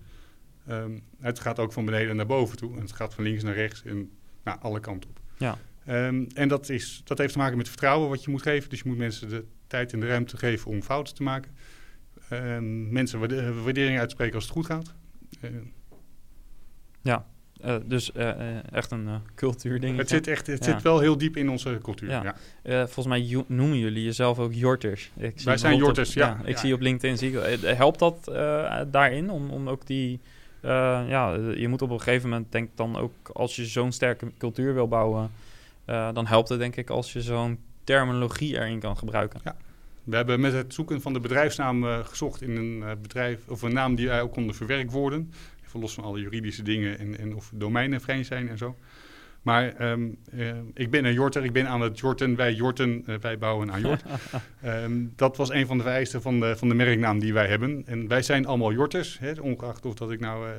Speaker 2: Ehm, het gaat ook van beneden naar boven toe. En het gaat van links naar rechts en naar alle kanten op.
Speaker 1: Ja.
Speaker 2: Ehm, en dat, is, dat heeft te maken met vertrouwen wat je moet geven. Dus je moet mensen de tijd en de ruimte geven om fouten te maken. Ehm, mensen waarde- waardering uitspreken als het goed gaat. Ehm,
Speaker 1: Eh, dus eh, eh, echt een eh cultuurdingetje.
Speaker 2: het zit, echt, het
Speaker 1: Ja.
Speaker 2: zit wel heel diep in onze cultuur.
Speaker 1: Ja.
Speaker 2: Ja.
Speaker 1: Volgens mij noemen jullie jezelf ook Jorters. Ik zie
Speaker 2: Wij zijn Jorters,
Speaker 1: op-
Speaker 2: ja.
Speaker 1: Ik
Speaker 2: Ja.
Speaker 1: zie op LinkedIn, zie ik, helpt dat daarin om, om ook die... eh, ja, je moet op een gegeven moment, denk dan ook, als je zo'n sterke cultuur wil bouwen, eh, dan helpt het denk ik als je zo'n terminologie erin kan gebruiken.
Speaker 2: We hebben met het zoeken van de bedrijfsnaam eh, gezocht in een bedrijf, of een naam die wij ook konden verwerkt worden. Even los van alle juridische dingen en, en of domeinen vrij zijn en zo. Maar ehm, eh, ik ben een Jorter, ik ben aan het Jorten. Wij Jorten, eh, wij bouwen aan Jort. Ehm, dat was een van de vereisten van de, van de merknaam die wij hebben. En wij zijn allemaal Jorters, hè, ongeacht of dat ik nou eh,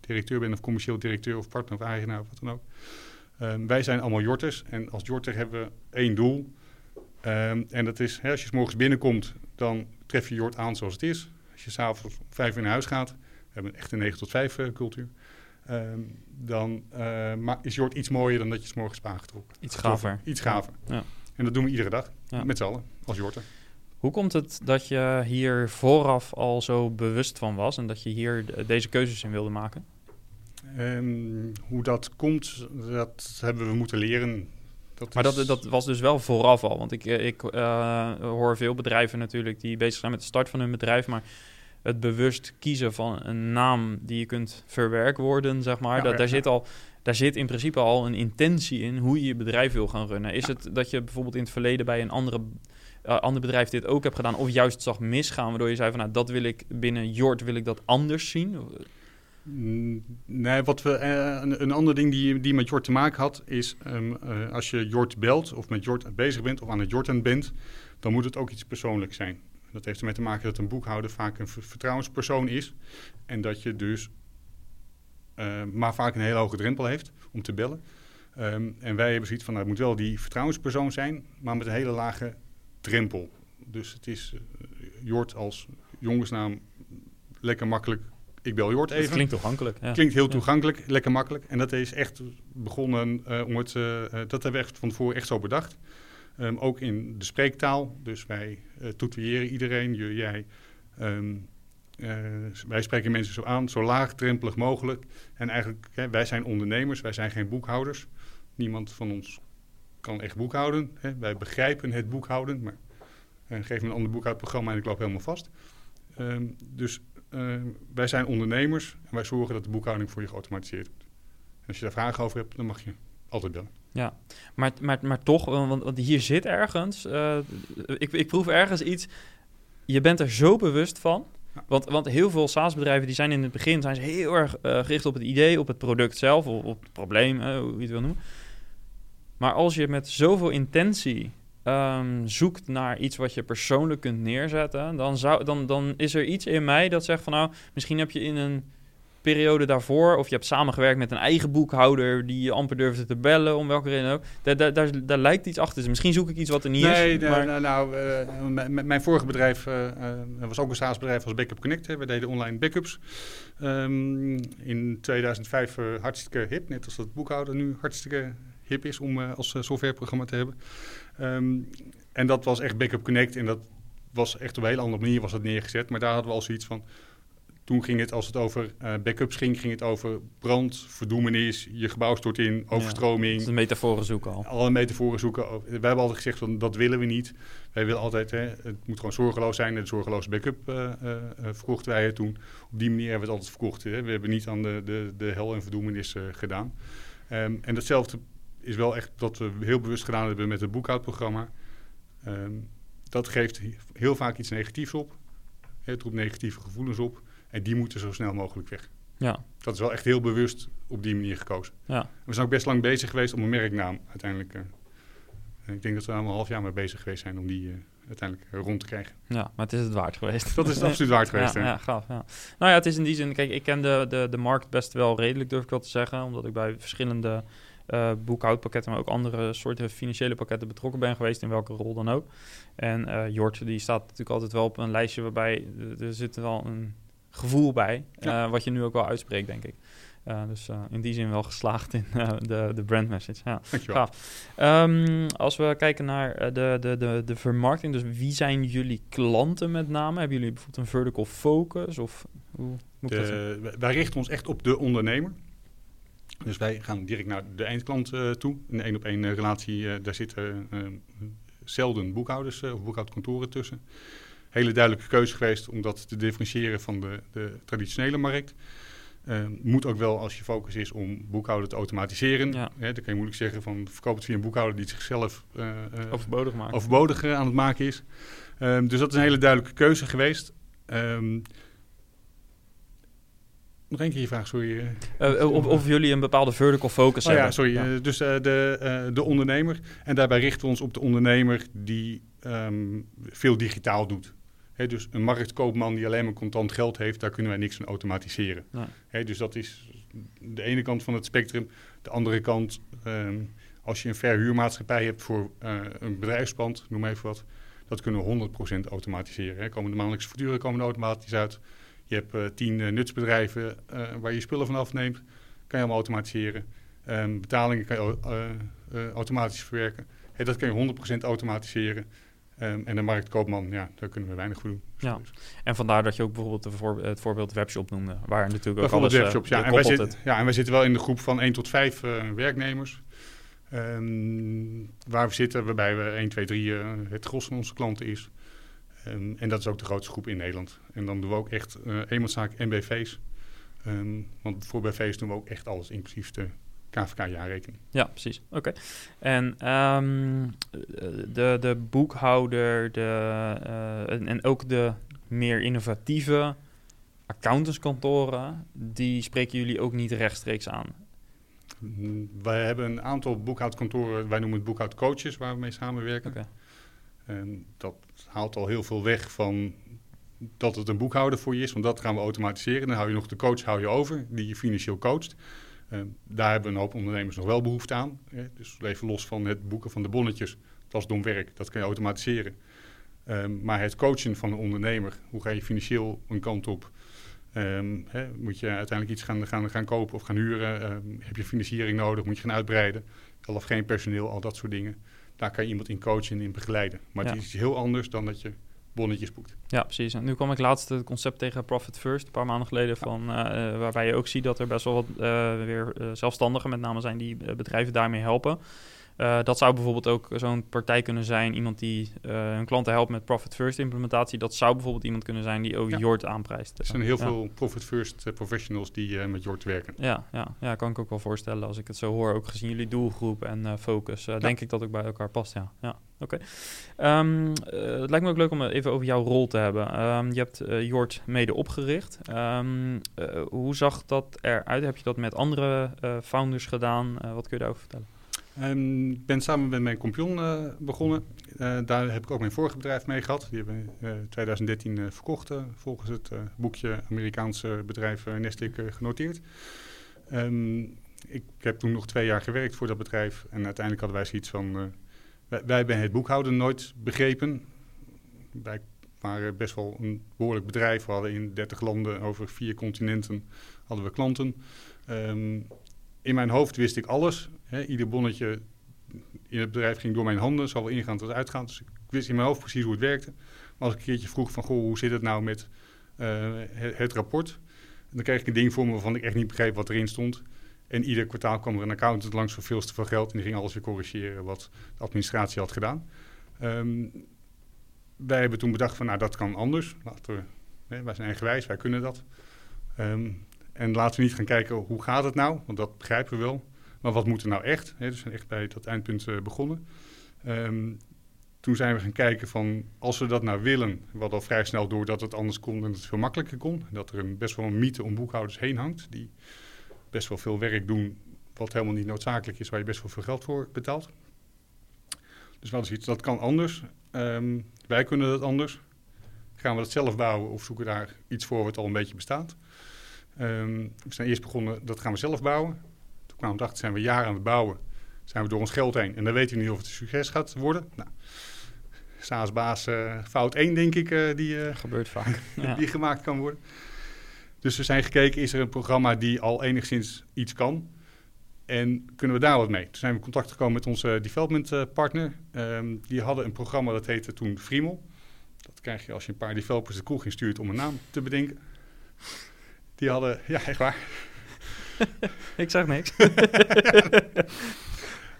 Speaker 2: directeur ben of commercieel directeur of partner of eigenaar of wat dan ook. Ehm, wij zijn allemaal Jorters en als Jorter hebben we één doel. En dat is, hè, als je 's morgens binnenkomt, dan tref je Jort aan zoals het is. Als je s'avonds om vijf uur naar huis gaat, we hebben echt een 9 tot 5 eh, cultuur. Ehm, dan eh, is Jort iets mooier dan dat je 's morgens baan getrokken.
Speaker 1: Iets gaver.
Speaker 2: Iets gaver.
Speaker 1: Ja.
Speaker 2: En dat doen we iedere dag,
Speaker 1: Ja.
Speaker 2: met z'n allen, als Jorten.
Speaker 1: Hoe komt het dat je hier vooraf al zo bewust van was en dat je hier de- deze keuzes in wilde maken?
Speaker 2: En hoe dat komt, dat hebben we moeten leren. Dat
Speaker 1: Maar
Speaker 2: is-
Speaker 1: dat, dat was dus wel vooraf al. Want ik, ik eh, hoor veel bedrijven natuurlijk die bezig zijn met de start van hun bedrijf. Maar het bewust kiezen van een naam die je kunt verwerkwoorden, zeg maar.
Speaker 2: Ja,
Speaker 1: dat,
Speaker 2: ja,
Speaker 1: daar,
Speaker 2: ja.
Speaker 1: zit al, daar zit in principe al een intentie in hoe je je bedrijf wil gaan runnen. Is het dat je bijvoorbeeld in het verleden bij een andere, eh, ander bedrijf dit ook hebt gedaan... of juist zag misgaan, waardoor je zei van... nou, dat wil ik binnen Jort, wil ik dat anders zien?
Speaker 2: Mm, Nee, wat we, eh, een, een ander ding die, die met Jort te maken had, is ehm, eh, als je Jort belt of met Jort bezig bent of aan het Jorten bent, dan moet het ook iets persoonlijks zijn. Dat heeft ermee te maken dat een boekhouder vaak een ver- vertrouwenspersoon is en dat je dus eh, maar vaak een hele hoge drempel heeft om te bellen. Ehm, en wij hebben zoiets van, nou, het moet wel die vertrouwenspersoon zijn, maar met een hele lage drempel. Dus het is eh, Jort als jongensnaam lekker makkelijk ik bel Jort even.
Speaker 1: Het klinkt toegankelijk. Ja.
Speaker 2: Klinkt heel
Speaker 1: Ja.
Speaker 2: toegankelijk, lekker makkelijk. En dat is echt begonnen eh, om het, eh, dat hebben we echt van tevoren echt zo bedacht. Ehm, ook in de spreektaal. Dus wij uh, iedereen, je, jij. Ehm, uh, wij spreken mensen zo aan, zo laagdrempelig mogelijk. En eigenlijk, hè, wij zijn ondernemers, wij zijn geen boekhouders. Niemand van ons kan echt boekhouden. Hè. Wij begrijpen het boekhouden, maar uh, geef me een ander boekhoudprogramma en ik loop helemaal vast. Um, dus wij zijn ondernemers en wij zorgen dat de boekhouding voor je geautomatiseerd wordt. En als je daar vragen over hebt, dan mag je altijd bellen.
Speaker 1: Ja, maar, maar, maar toch, want, want hier zit ergens, uh, ik, ik proef ergens iets, je bent er zo bewust van. Want, want heel veel SaaS-bedrijven die zijn in het begin zijn ze heel erg uh, gericht op het idee, op het product zelf, of op het probleem, uh, hoe je het wil noemen. Maar als je met zoveel intentie um, zoekt naar iets wat je persoonlijk kunt neerzetten, dan, zou, dan, dan is er iets in mij dat zegt van nou, misschien heb je in een periode daarvoor, of je hebt samengewerkt met een eigen boekhouder die je amper durfde te bellen, om welke reden ook. Daar, daar, daar, daar lijkt iets achter. Dus misschien zoek ik iets wat er niet
Speaker 2: nee,
Speaker 1: is.
Speaker 2: Nee,
Speaker 1: maar...
Speaker 2: nou, uh, mijn vorige bedrijf uh, was ook een SaaS-bedrijf als Backup Connect. Hè. We deden online backups. Um, in 2005 hartstikke hip, net als dat boekhouder nu hartstikke hip is om als softwareprogramma te hebben. Um, en dat was echt Backup Connect en dat was echt op een hele andere manier was dat neergezet. Maar daar hadden we al zoiets van, toen ging het, als het over uh, backups ging, ging het over brand, verdoemenis, je gebouw stort in, overstroming.
Speaker 1: Ja, dat een metaforen zoeken al.
Speaker 2: Alle metaforen zoeken. We hebben altijd gezegd van dat willen we niet. Wij willen altijd, hè, het moet gewoon zorgeloos zijn. En zorgeloze backup uh, uh, verkochten wij het toen. Op die manier hebben we het altijd verkocht. Hè. We hebben niet aan de, de, de hel en verdoemenis gedaan. Um, en datzelfde is wel echt wat we heel bewust gedaan hebben met het boekhoudprogramma. Um, dat geeft heel vaak iets negatiefs op. Het roept negatieve gevoelens op. En die moeten zo snel mogelijk weg.
Speaker 1: Ja.
Speaker 2: Dat is wel echt heel bewust op die manier gekozen.
Speaker 1: Ja.
Speaker 2: We zijn ook best lang bezig geweest om een merknaam uiteindelijk. Uh, ik denk dat we er een half jaar mee bezig geweest zijn om die uh, uiteindelijk uh, rond te krijgen.
Speaker 1: Ja, maar het is het waard geweest.
Speaker 2: Dat is het absoluut waard geweest.
Speaker 1: ja, ja, gaaf. Ja. Nou ja, het is in die zin, kijk, ik ken de, de, de markt best wel redelijk, durf ik wel te zeggen. Omdat ik bij verschillende uh, boekhoudpakketten, maar ook andere soorten financiële pakketten betrokken ben geweest, in welke rol dan ook. En uh, Jort, die staat natuurlijk altijd wel op een lijstje waarbij er zit wel een gevoel bij, ja. uh, wat je nu ook wel uitspreekt, denk ik. Uh, dus uh, in die zin wel geslaagd in de, de brand message. Ja, gaaf. Um, als we kijken naar de, de, de, de vermarkting, dus wie zijn jullie klanten met name? Hebben jullie bijvoorbeeld een vertical focus? Of hoe moet
Speaker 2: de,
Speaker 1: dat zijn?
Speaker 2: Wij richten ons echt op de ondernemer. Dus wij gaan direct naar de eindklant toe. Een één op één uh, relatie, daar zitten zelden boekhouders of boekhoudkantoren tussen. Hele duidelijke keuze geweest om dat te differentiëren van de, de traditionele markt. moet ook wel als je focus is om boekhouden te automatiseren.
Speaker 1: Ja.
Speaker 2: Hè, dan kan je moeilijk zeggen van verkoop het via een boekhouder die zichzelf
Speaker 1: overbodig maakt.
Speaker 2: overbodig aan het maken is. Um, dus dat is een hele duidelijke keuze geweest. Um, nog één keer je vraag, sorry.
Speaker 1: Uh, of, of, jullie een bepaalde vertical focus
Speaker 2: oh,
Speaker 1: hebben.
Speaker 2: Ja, sorry. Ja. Dus uh, de, de ondernemer. En daarbij richten we ons op de ondernemer die um, veel digitaal doet. He, dus een marktkoopman die alleen maar contant geld heeft, daar kunnen wij niks van automatiseren. He, dus dat is de ene kant van het spectrum. De andere kant, um, als je een verhuurmaatschappij hebt voor een bedrijfspand, noem even wat, dat kunnen we 100% automatiseren. He, komen de maandelijkse facturen komen automatisch uit. Je hebt uh, tien uh, nutsbedrijven uh, waar je spullen van afneemt. Kan je allemaal automatiseren. Um, betalingen kan je automatisch verwerken. Hey, dat kan je 100% automatiseren. Um, en de marktkoopman, ja, daar kunnen we weinig voor doen.
Speaker 1: Ja. En vandaar dat je ook bijvoorbeeld voor, het voorbeeld webshop noemde. Waar natuurlijk ook alles,
Speaker 2: webshops, ja. En wij, zit, ja. En wij zitten wel in de groep van 1 tot 5 werknemers. Um, waar we zitten, waarbij we 1, 2, 3 het gros van onze klanten is. Um, en dat is ook de grootste groep in Nederland. En dan doen we ook echt uh, eenmanszaak en BV's. Um, want voor BV's doen we ook echt alles, inclusief de KVK-jaarrekening.
Speaker 1: Ja, precies. Oké. Okay. En um, de, de boekhouder de, uh, en, en ook de meer innovatieve accountantskantoren, die spreken jullie ook niet rechtstreeks aan?
Speaker 2: Wij hebben een aantal boekhoudkantoren, wij noemen het boekhoudcoaches, waar we mee samenwerken.
Speaker 1: Okay.
Speaker 2: En dat haalt al heel veel weg van dat het een boekhouder voor je is, want dat gaan we automatiseren. Dan hou je nog de coach hou je over, die je financieel coacht. Uh, daar hebben een hoop ondernemers nog wel behoefte aan. Hè? Dus even los van het boeken van de bonnetjes, dat is dom werk, dat kan je automatiseren. Uh, maar het coachen van een ondernemer, hoe ga je financieel een kant op? Ehm, hè, moet je uiteindelijk iets gaan, gaan, gaan kopen of gaan huren? Ehm, heb je financiering nodig? Moet je gaan uitbreiden? Al of geen personeel, al dat soort dingen. Daar kan je iemand in coachen en in begeleiden. Maar
Speaker 1: Ja.
Speaker 2: het is heel anders dan dat je bonnetjes boekt.
Speaker 1: Ja, precies. En nu kwam ik laatst het concept tegen Profit First, een paar maanden geleden, van, eh, eh, waarbij je ook ziet dat er best wel wat eh, weer zelfstandigen met name zijn die bedrijven daarmee helpen. Eh, dat zou bijvoorbeeld ook zo'n partij kunnen zijn, iemand die eh, hun klanten helpt met Profit First implementatie. Dat zou bijvoorbeeld iemand kunnen zijn die ook
Speaker 2: Ja.
Speaker 1: Jort aanprijst.
Speaker 2: Er zijn heel
Speaker 1: Ja.
Speaker 2: veel Profit First eh, professionals die met Jort werken.
Speaker 1: Ja, ja, ja, kan ik ook wel voorstellen als ik het zo hoor. Ook gezien jullie doelgroep en focus, denk ik dat ook bij elkaar past. Ja, ja oké. Ehm, eh, het lijkt me ook leuk om even over jouw rol te hebben. Ehm, je hebt Jort mede opgericht. Ehm, eh, hoe zag dat eruit? Heb je dat met andere founders gedaan? Wat kun je daarover vertellen?
Speaker 2: Ehm, Ik ben samen met mijn compagnon eh, begonnen. Eh, daar heb ik ook mijn vorige bedrijf mee gehad. Die hebben we in 2013 eh, verkocht eh, volgens het eh, boekje Amerikaanse bedrijf eh, genoteerd. Ehm, ik heb toen nog twee jaar gewerkt voor dat bedrijf. En uiteindelijk hadden wij zoiets van... eh, wij, wij hebben het boekhouden nooit begrepen. Wij waren best wel een behoorlijk bedrijf. We hadden in 30 landen over vier continenten hadden we klanten. Ehm, in mijn hoofd wist ik alles. Hè, ieder bonnetje in het bedrijf ging door mijn handen, zowel ingaand als uitgaand. Dus ik wist in mijn hoofd precies hoe het werkte. Maar als ik een keertje vroeg van, goh, hoe zit het nou met uh, het, rapport? Dan kreeg ik een ding voor me waarvan ik echt niet begreep wat erin stond. En ieder kwartaal kwam er een accountant langs voor veel te veel geld en die ging alles weer corrigeren wat de administratie had gedaan. Um, wij hebben toen bedacht van, nou dat kan anders. Laten we, hè, wij zijn eigenwijs, wij kunnen dat. Um, en laten we niet gaan kijken hoe gaat het nou, want dat begrijpen we wel. Maar wat moet er nou echt? Dus we zijn echt bij dat eindpunt uh, begonnen. Um, toen zijn we gaan kijken van, als we dat nou willen... hadden al vrij snel door dat het anders kon en dat het veel makkelijker kon. Dat er een, best wel een mythe om boekhouders heen hangt... die best wel veel werk doen wat helemaal niet noodzakelijk is... waar je best wel veel geld voor betaalt. Dus we hadden zoiets, dat kan anders. Um, wij kunnen dat anders. Gaan we dat zelf bouwen of zoeken daar iets voor wat al een beetje bestaat? Um, we zijn eerst begonnen, dat gaan we zelf bouwen. We erachter, zijn we jaren aan het bouwen. Zijn we door ons geld heen. En dan weten we niet of het een succes gaat worden. Nou, SaaS-baas uh, fout 1, denk ik, uh, die, uh,
Speaker 1: gebeurt vaak.
Speaker 2: ja. die gemaakt kan worden. Dus we zijn gekeken, is er een programma die al enigszins iets kan? En kunnen we daar wat mee? Toen zijn we in contact gekomen met onze development partner. Um, die hadden een programma dat heette toen Friemel. Dat krijg je als je een paar developers de kroeg instuurt om een naam te bedenken. Die hadden, ja, echt waar.
Speaker 1: ik zeg niks.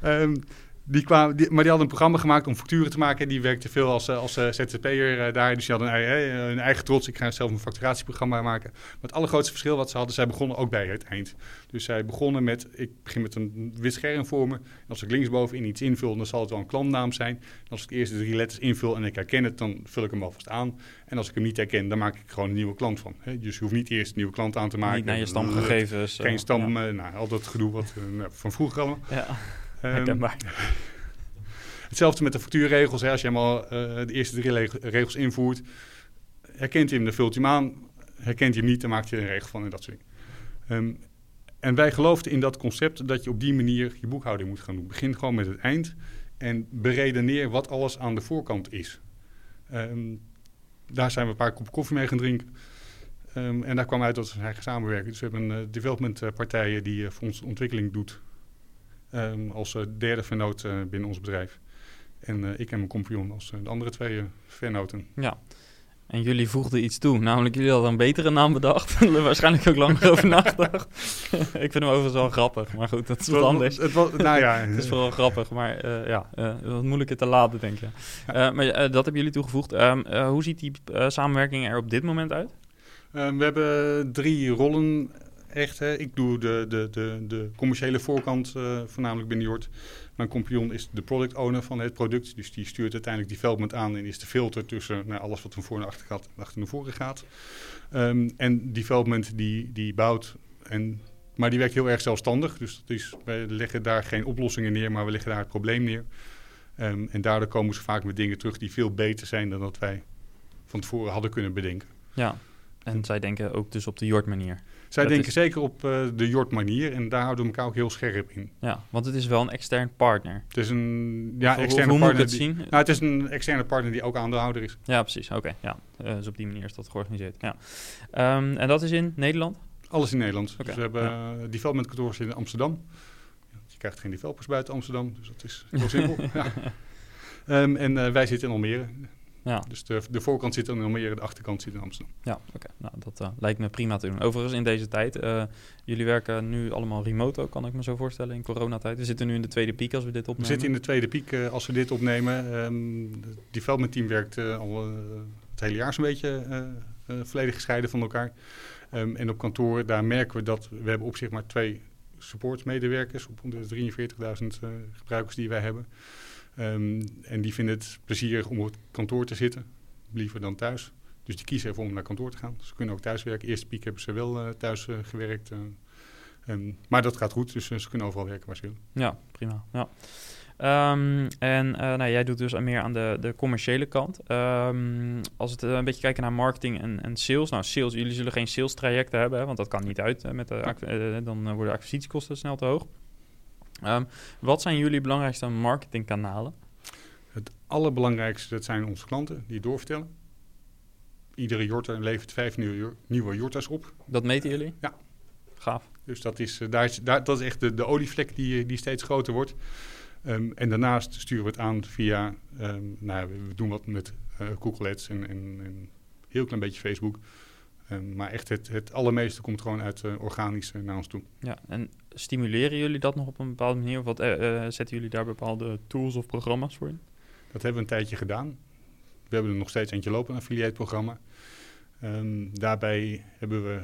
Speaker 2: um, die kwamen, die, maar die hadden een programma gemaakt om facturen te maken. Die werkte veel als, als uh, ZZP'er uh, daar. Dus die hadden een, hun eigen trots. Ik ga zelf een facturatieprogramma maken. Maar het allergrootste verschil wat ze hadden, zij begonnen ook bij het eind. Dus zij begonnen met, ik begin met een wit scherm voor me. En als ik linksbovenin iets invul, dan zal het wel een klantnaam zijn. En als ik de eerste drie letters invul en ik herken het, dan vul ik hem alvast aan. En als ik hem niet herken, dan maak ik gewoon een nieuwe klant van. Dus je hoeft niet eerst een nieuwe klant aan te maken.
Speaker 1: Niet naar je stamgegevens.
Speaker 2: Geen stam, ja. nou, al dat gedoe wat, van vroeger allemaal.
Speaker 1: Ja. Herkenbaar.
Speaker 2: Um, hetzelfde met de factuurregels. Hè. Als je helemaal uh, de eerste drie regels invoert, herkent hij hem, dan vult hij hem aan. Herkent hij hem niet, dan maakt je een regel van en dat soort dingen. Um, en wij geloofden in dat concept dat je op die manier je boekhouding moet gaan doen. Begin gewoon met het eind en beredeneer wat alles aan de voorkant is. Um, daar zijn we een paar kop koffie mee gaan drinken. Um, en daar kwam uit dat we gaan samenwerken. Dus we hebben een uh, development uh, partij die uh, voor ons ontwikkeling doet. Um, als uh, derde vennoot uh, binnen ons bedrijf. En uh, ik en mijn compagnon als de andere twee vennoten.
Speaker 1: Ja, en jullie voegden iets toe. Namelijk, jullie hadden een betere naam bedacht. waarschijnlijk ook langer over nagedacht. ik vind hem overigens wel grappig, maar goed, dat is wat anders.
Speaker 2: Het was, nou ja.
Speaker 1: het is vooral grappig, maar uh, ja, uh, wat moeilijker te laten, denk je. Uh, maar dat hebben jullie toegevoegd. Um, hoe ziet die samenwerking er op dit moment uit?
Speaker 2: Um, we hebben drie rollen echt. Hè. Ik doe de, de, de, de commerciële voorkant uh, voornamelijk binnen Jort. Mijn compagnon is de product owner van het product. Dus die stuurt uiteindelijk development aan en is de filter tussen nou, alles wat van voor naar achter gaat en achter naar voren gaat. Um, en development die, die bouwt. En, maar die werkt heel erg zelfstandig. Dus dat is, wij leggen daar geen oplossingen neer, maar we leggen daar het probleem neer. Um, en daardoor komen ze vaak met dingen terug die veel beter zijn dan dat wij van tevoren hadden kunnen bedenken.
Speaker 1: Ja. En zij denken ook dus op de Jort manier.
Speaker 2: Zij
Speaker 1: Dat
Speaker 2: denken
Speaker 1: is-
Speaker 2: zeker op eh, de Jort manier en daar houden we elkaar ook heel scherp in.
Speaker 1: Ja, want het is wel een extern partner.
Speaker 2: Het is een ja, externe
Speaker 1: hoe
Speaker 2: partner.
Speaker 1: het
Speaker 2: die-
Speaker 1: zien?
Speaker 2: nou, het is een externe partner die ook aandeelhouder is.
Speaker 1: Ja, precies. Oké, ja. Eh, dus op die manier is dat georganiseerd. Ja. Ehm, en dat is in Nederland?
Speaker 2: Alles in Nederland. Dus we hebben eh development kantoors in Amsterdam. Je krijgt geen developers buiten Amsterdam, dus dat is heel simpel. ja. Ehm, en wij zitten in Almere.
Speaker 1: Ja,
Speaker 2: Dus de, de voorkant zit in Almere, de achterkant zit in Amsterdam.
Speaker 1: ja oké. Nou, dat eh, lijkt me prima te doen. Overigens, in deze tijd, eh, jullie werken nu allemaal remote ook, kan ik me zo voorstellen, in coronatijd. We zitten nu in de tweede piek als we dit
Speaker 2: We
Speaker 1: opnemen.
Speaker 2: zitten in de tweede piek eh, als we dit opnemen. Ehm het development team werkt al het hele jaar zo'n beetje volledig gescheiden van elkaar. Ehm, en op kantoor, daar merken we dat we hebben op zich maar twee supportmedewerkers op de 43.000 eh, gebruikers die wij hebben. Ehm, en die vinden het plezierig om op het kantoor te zitten, liever dan thuis. Dus die kiezen ervoor om naar kantoor te gaan. Ze kunnen ook thuis werken. Eerste piek hebben ze wel eh, thuis eh, gewerkt. eh. Ehm, maar dat gaat goed, dus ze kunnen overal werken waar ze willen.
Speaker 1: Ja, prima. Ja. Ehm, en nou, jij doet dus meer aan de, de commerciële kant. Als we een beetje kijken naar marketing en, en sales. Nou, sales, jullie zullen geen sales trajecten hebben, hè, want dat kan niet uit. met de, dan worden acquisitiekosten snel te hoog. Ehm, wat zijn jullie belangrijkste marketingkanalen?
Speaker 2: Het allerbelangrijkste, dat zijn onze klanten die doorvertellen. Iedere jorter levert vijf nieuwe, jor- nieuwe jorters op.
Speaker 1: Dat meten jullie?
Speaker 2: Ja.
Speaker 1: Gaaf.
Speaker 2: Dus dat is, eh, daar is, daar, dat is echt de, de olievlek die, die steeds groter wordt. Ehm, en daarnaast sturen we het aan via, ehm, nou, ja, we doen wat met eh, Google Ads en, en, en een heel klein beetje Facebook. Ehm, maar echt het, het allermeeste komt gewoon uit eh, organisch naar ons toe.
Speaker 1: Ja, en stimuleren jullie dat nog op een bepaalde manier? Of wat, eh, eh, zetten jullie daar bepaalde tools of programma's voor in?
Speaker 2: Dat hebben we een tijdje gedaan. We hebben er nog steeds eentje lopen, een affiliate-programma. Ehm, daarbij hebben we,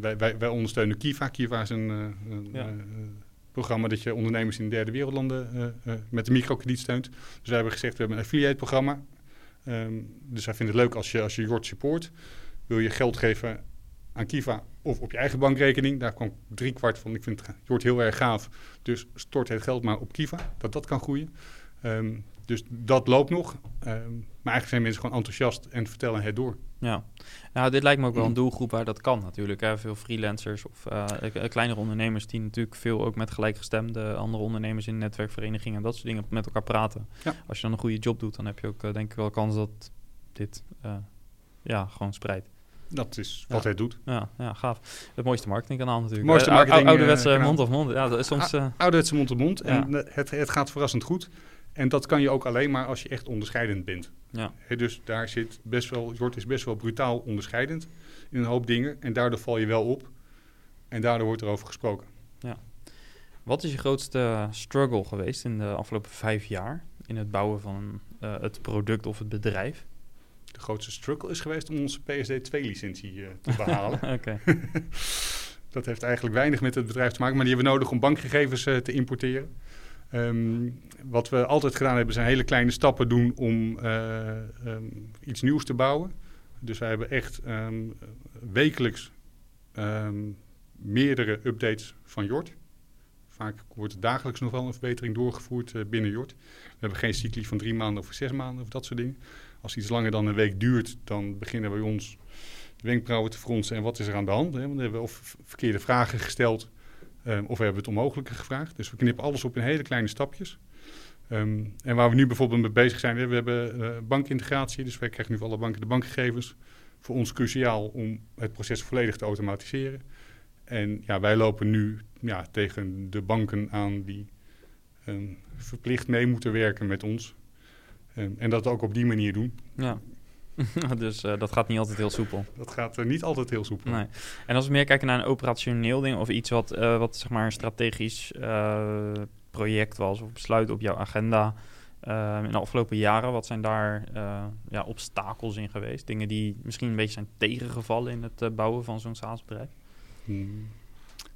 Speaker 2: wij, wij, wij ondersteunen Kiva. Kiva is een,
Speaker 1: Ja.
Speaker 2: programma dat je ondernemers in derde wereldlanden met microkrediet steunt. Dus wij hebben gezegd, we hebben een affiliate-programma. Ehm, dus wij vinden het leuk als je, als je Jort support. Wil je geld geven aan Kiva of op je eigen bankrekening. Daar kwam drie kwart van. Ik vind Jort heel erg gaaf. Dus stort het geld maar op Kiva, dat dat kan groeien. Ehm, dus dat loopt nog. Ehm, maar eigenlijk zijn mensen gewoon enthousiast en vertellen het door.
Speaker 1: Ja, nou, dit lijkt me ook wel een doelgroep waar dat kan natuurlijk. Hè? Veel freelancers of eh, kleinere ondernemers die natuurlijk veel ook met gelijkgestemde andere ondernemers in netwerkverenigingen en dat soort dingen met elkaar praten.
Speaker 2: Ja.
Speaker 1: Als je dan een goede job doet, dan heb je ook eh, denk ik wel kans dat dit eh, ja, gewoon spreidt.
Speaker 2: Dat is wat
Speaker 1: Ja.
Speaker 2: het doet.
Speaker 1: Ja, ja, gaaf. Het mooiste marketingkanaal natuurlijk.
Speaker 2: Mooiste
Speaker 1: Eh,
Speaker 2: marketing,
Speaker 1: ouderwetse
Speaker 2: eh, kanaal.
Speaker 1: mond of mond. Ja, dat is soms... eh,
Speaker 2: Ouderwetse mond op mond. En
Speaker 1: Ja.
Speaker 2: het, het gaat verrassend goed. En dat kan je ook alleen maar als je echt onderscheidend bent.
Speaker 1: ja.
Speaker 2: Dus daar zit best wel, Jort is best wel brutaal onderscheidend in een hoop dingen. En daardoor val je wel op. En daardoor wordt er over gesproken.
Speaker 1: Wat is je grootste struggle geweest in de afgelopen vijf jaar in het bouwen van eh, het product of het bedrijf?
Speaker 2: De grootste struggle is geweest om onze PSD2-licentie eh, te behalen.
Speaker 1: Oké.
Speaker 2: Dat heeft eigenlijk weinig met het bedrijf te maken, maar die hebben we nodig om bankgegevens eh, te importeren. Ehm, wat we altijd gedaan hebben, zijn hele kleine stappen doen om eh, ehm, iets nieuws te bouwen. Dus wij hebben echt ehm, wekelijks meerdere updates van Jort. Vaak wordt dagelijks nog wel een verbetering doorgevoerd binnen Jort. We hebben geen cycli van drie maanden of zes maanden of dat soort dingen. Als iets langer dan een week duurt, dan beginnen bij ons de wenkbrauwen te fronsen. En wat is er aan de hand? Hè? Want we hebben of v- verkeerde vragen gesteld, ehm, of we hebben het onmogelijke gevraagd. Dus we knippen alles op in hele kleine stapjes. Ehm, en waar we nu bijvoorbeeld mee bezig zijn, we hebben eh, bankintegratie. Dus wij krijgen nu voor alle banken de bankgegevens. Voor ons cruciaal om het proces volledig te automatiseren. En ja, wij lopen nu ja, tegen de banken aan die ehm, verplicht mee moeten werken met ons. Ehm, en dat ook op die manier doen.
Speaker 1: Ja. dus eh, dat gaat niet altijd heel soepel.
Speaker 2: Dat gaat eh, niet altijd heel soepel.
Speaker 1: Nee. En als we meer kijken naar een operationeel ding of iets wat, eh, wat zeg maar een strategisch project was of besluit op jouw agenda in de afgelopen jaren, wat zijn daar ja, obstakels in geweest? Dingen die misschien een beetje zijn tegengevallen in het bouwen van zo'n SaaS-bedrijf?
Speaker 2: Hmm.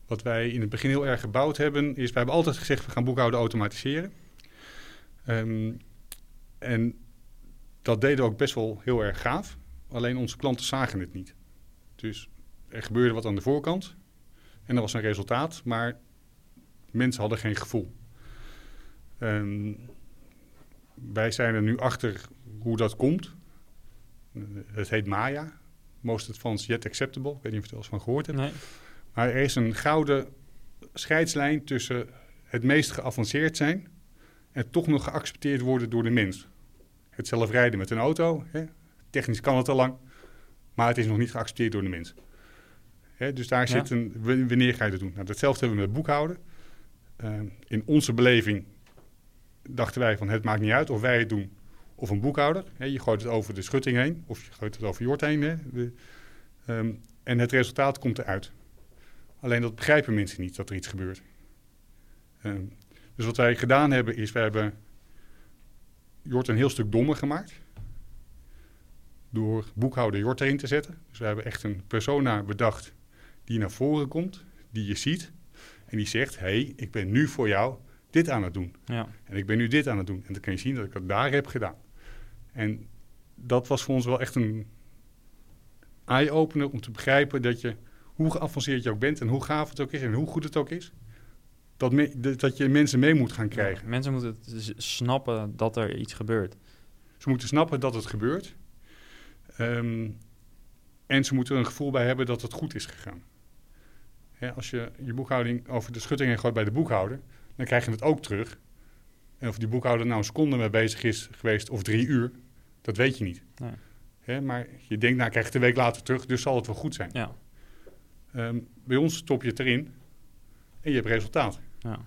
Speaker 2: Wat wij in het begin heel erg gebouwd hebben, is wij hebben altijd gezegd we gaan boekhouden automatiseren. Ehm, en dat deden we ook best wel heel erg gaaf. Alleen onze klanten zagen het niet. Dus er gebeurde wat aan de voorkant en er was een resultaat, maar mensen hadden geen gevoel. Wij zijn er nu achter hoe dat komt. Het heet Maya. most advanced yet acceptable. Ik weet niet of je er wel eens van gehoord hebt.
Speaker 1: Nee.
Speaker 2: Maar er is een gouden scheidslijn tussen het meest geavanceerd zijn en toch nog geaccepteerd worden door de mens. Het zelf rijden met een auto, hè, technisch kan het al lang, maar het is nog niet geaccepteerd door de mens. Hè, dus daar
Speaker 1: Ja.
Speaker 2: zit een, wanneer ga je dat doen? Nou, datzelfde hebben we met boekhouden. Eh, in onze beleving dachten wij van het maakt niet uit of wij het doen of een boekhouder. Hè, je gooit het over de schutting heen of je gooit het over Jort heen. Hè, ehm, en het resultaat komt eruit. Alleen dat begrijpen mensen niet, dat er iets gebeurt. Ehm, dus wat wij gedaan hebben, is wij hebben Jort een heel stuk dommer gemaakt. Door boekhouder Jort erin te zetten. Dus we hebben echt een persona bedacht die naar voren komt, die je ziet. En die zegt, hé, hey, ik ben nu voor jou dit aan het doen.
Speaker 1: Ja.
Speaker 2: En ik ben nu dit aan het doen. En dan kan je zien dat ik het daar heb gedaan. En dat was voor ons wel echt een eye-opener om te begrijpen dat je, hoe geavanceerd je ook bent en hoe gaaf het ook is en hoe goed het ook is, dat, me- dat- je mensen mee moet gaan krijgen.
Speaker 1: Ja, Mensen moeten snappen dat er iets gebeurt.
Speaker 2: Ze moeten snappen dat het gebeurt. Ehm, en ze moeten er een gevoel bij hebben dat het goed is gegaan. Als je je boekhouding over de schutting heen gooit bij de boekhouder, dan krijg je het ook terug. En of die boekhouder nou een seconde mee bezig is geweest of drie uur, dat weet je niet.
Speaker 1: Nee.
Speaker 2: Maar je denkt, nou krijg je het een week later terug, dus zal het wel goed zijn.
Speaker 1: Ja.
Speaker 2: Ehm, bij ons stop je het erin en je hebt resultaat.
Speaker 1: Ja.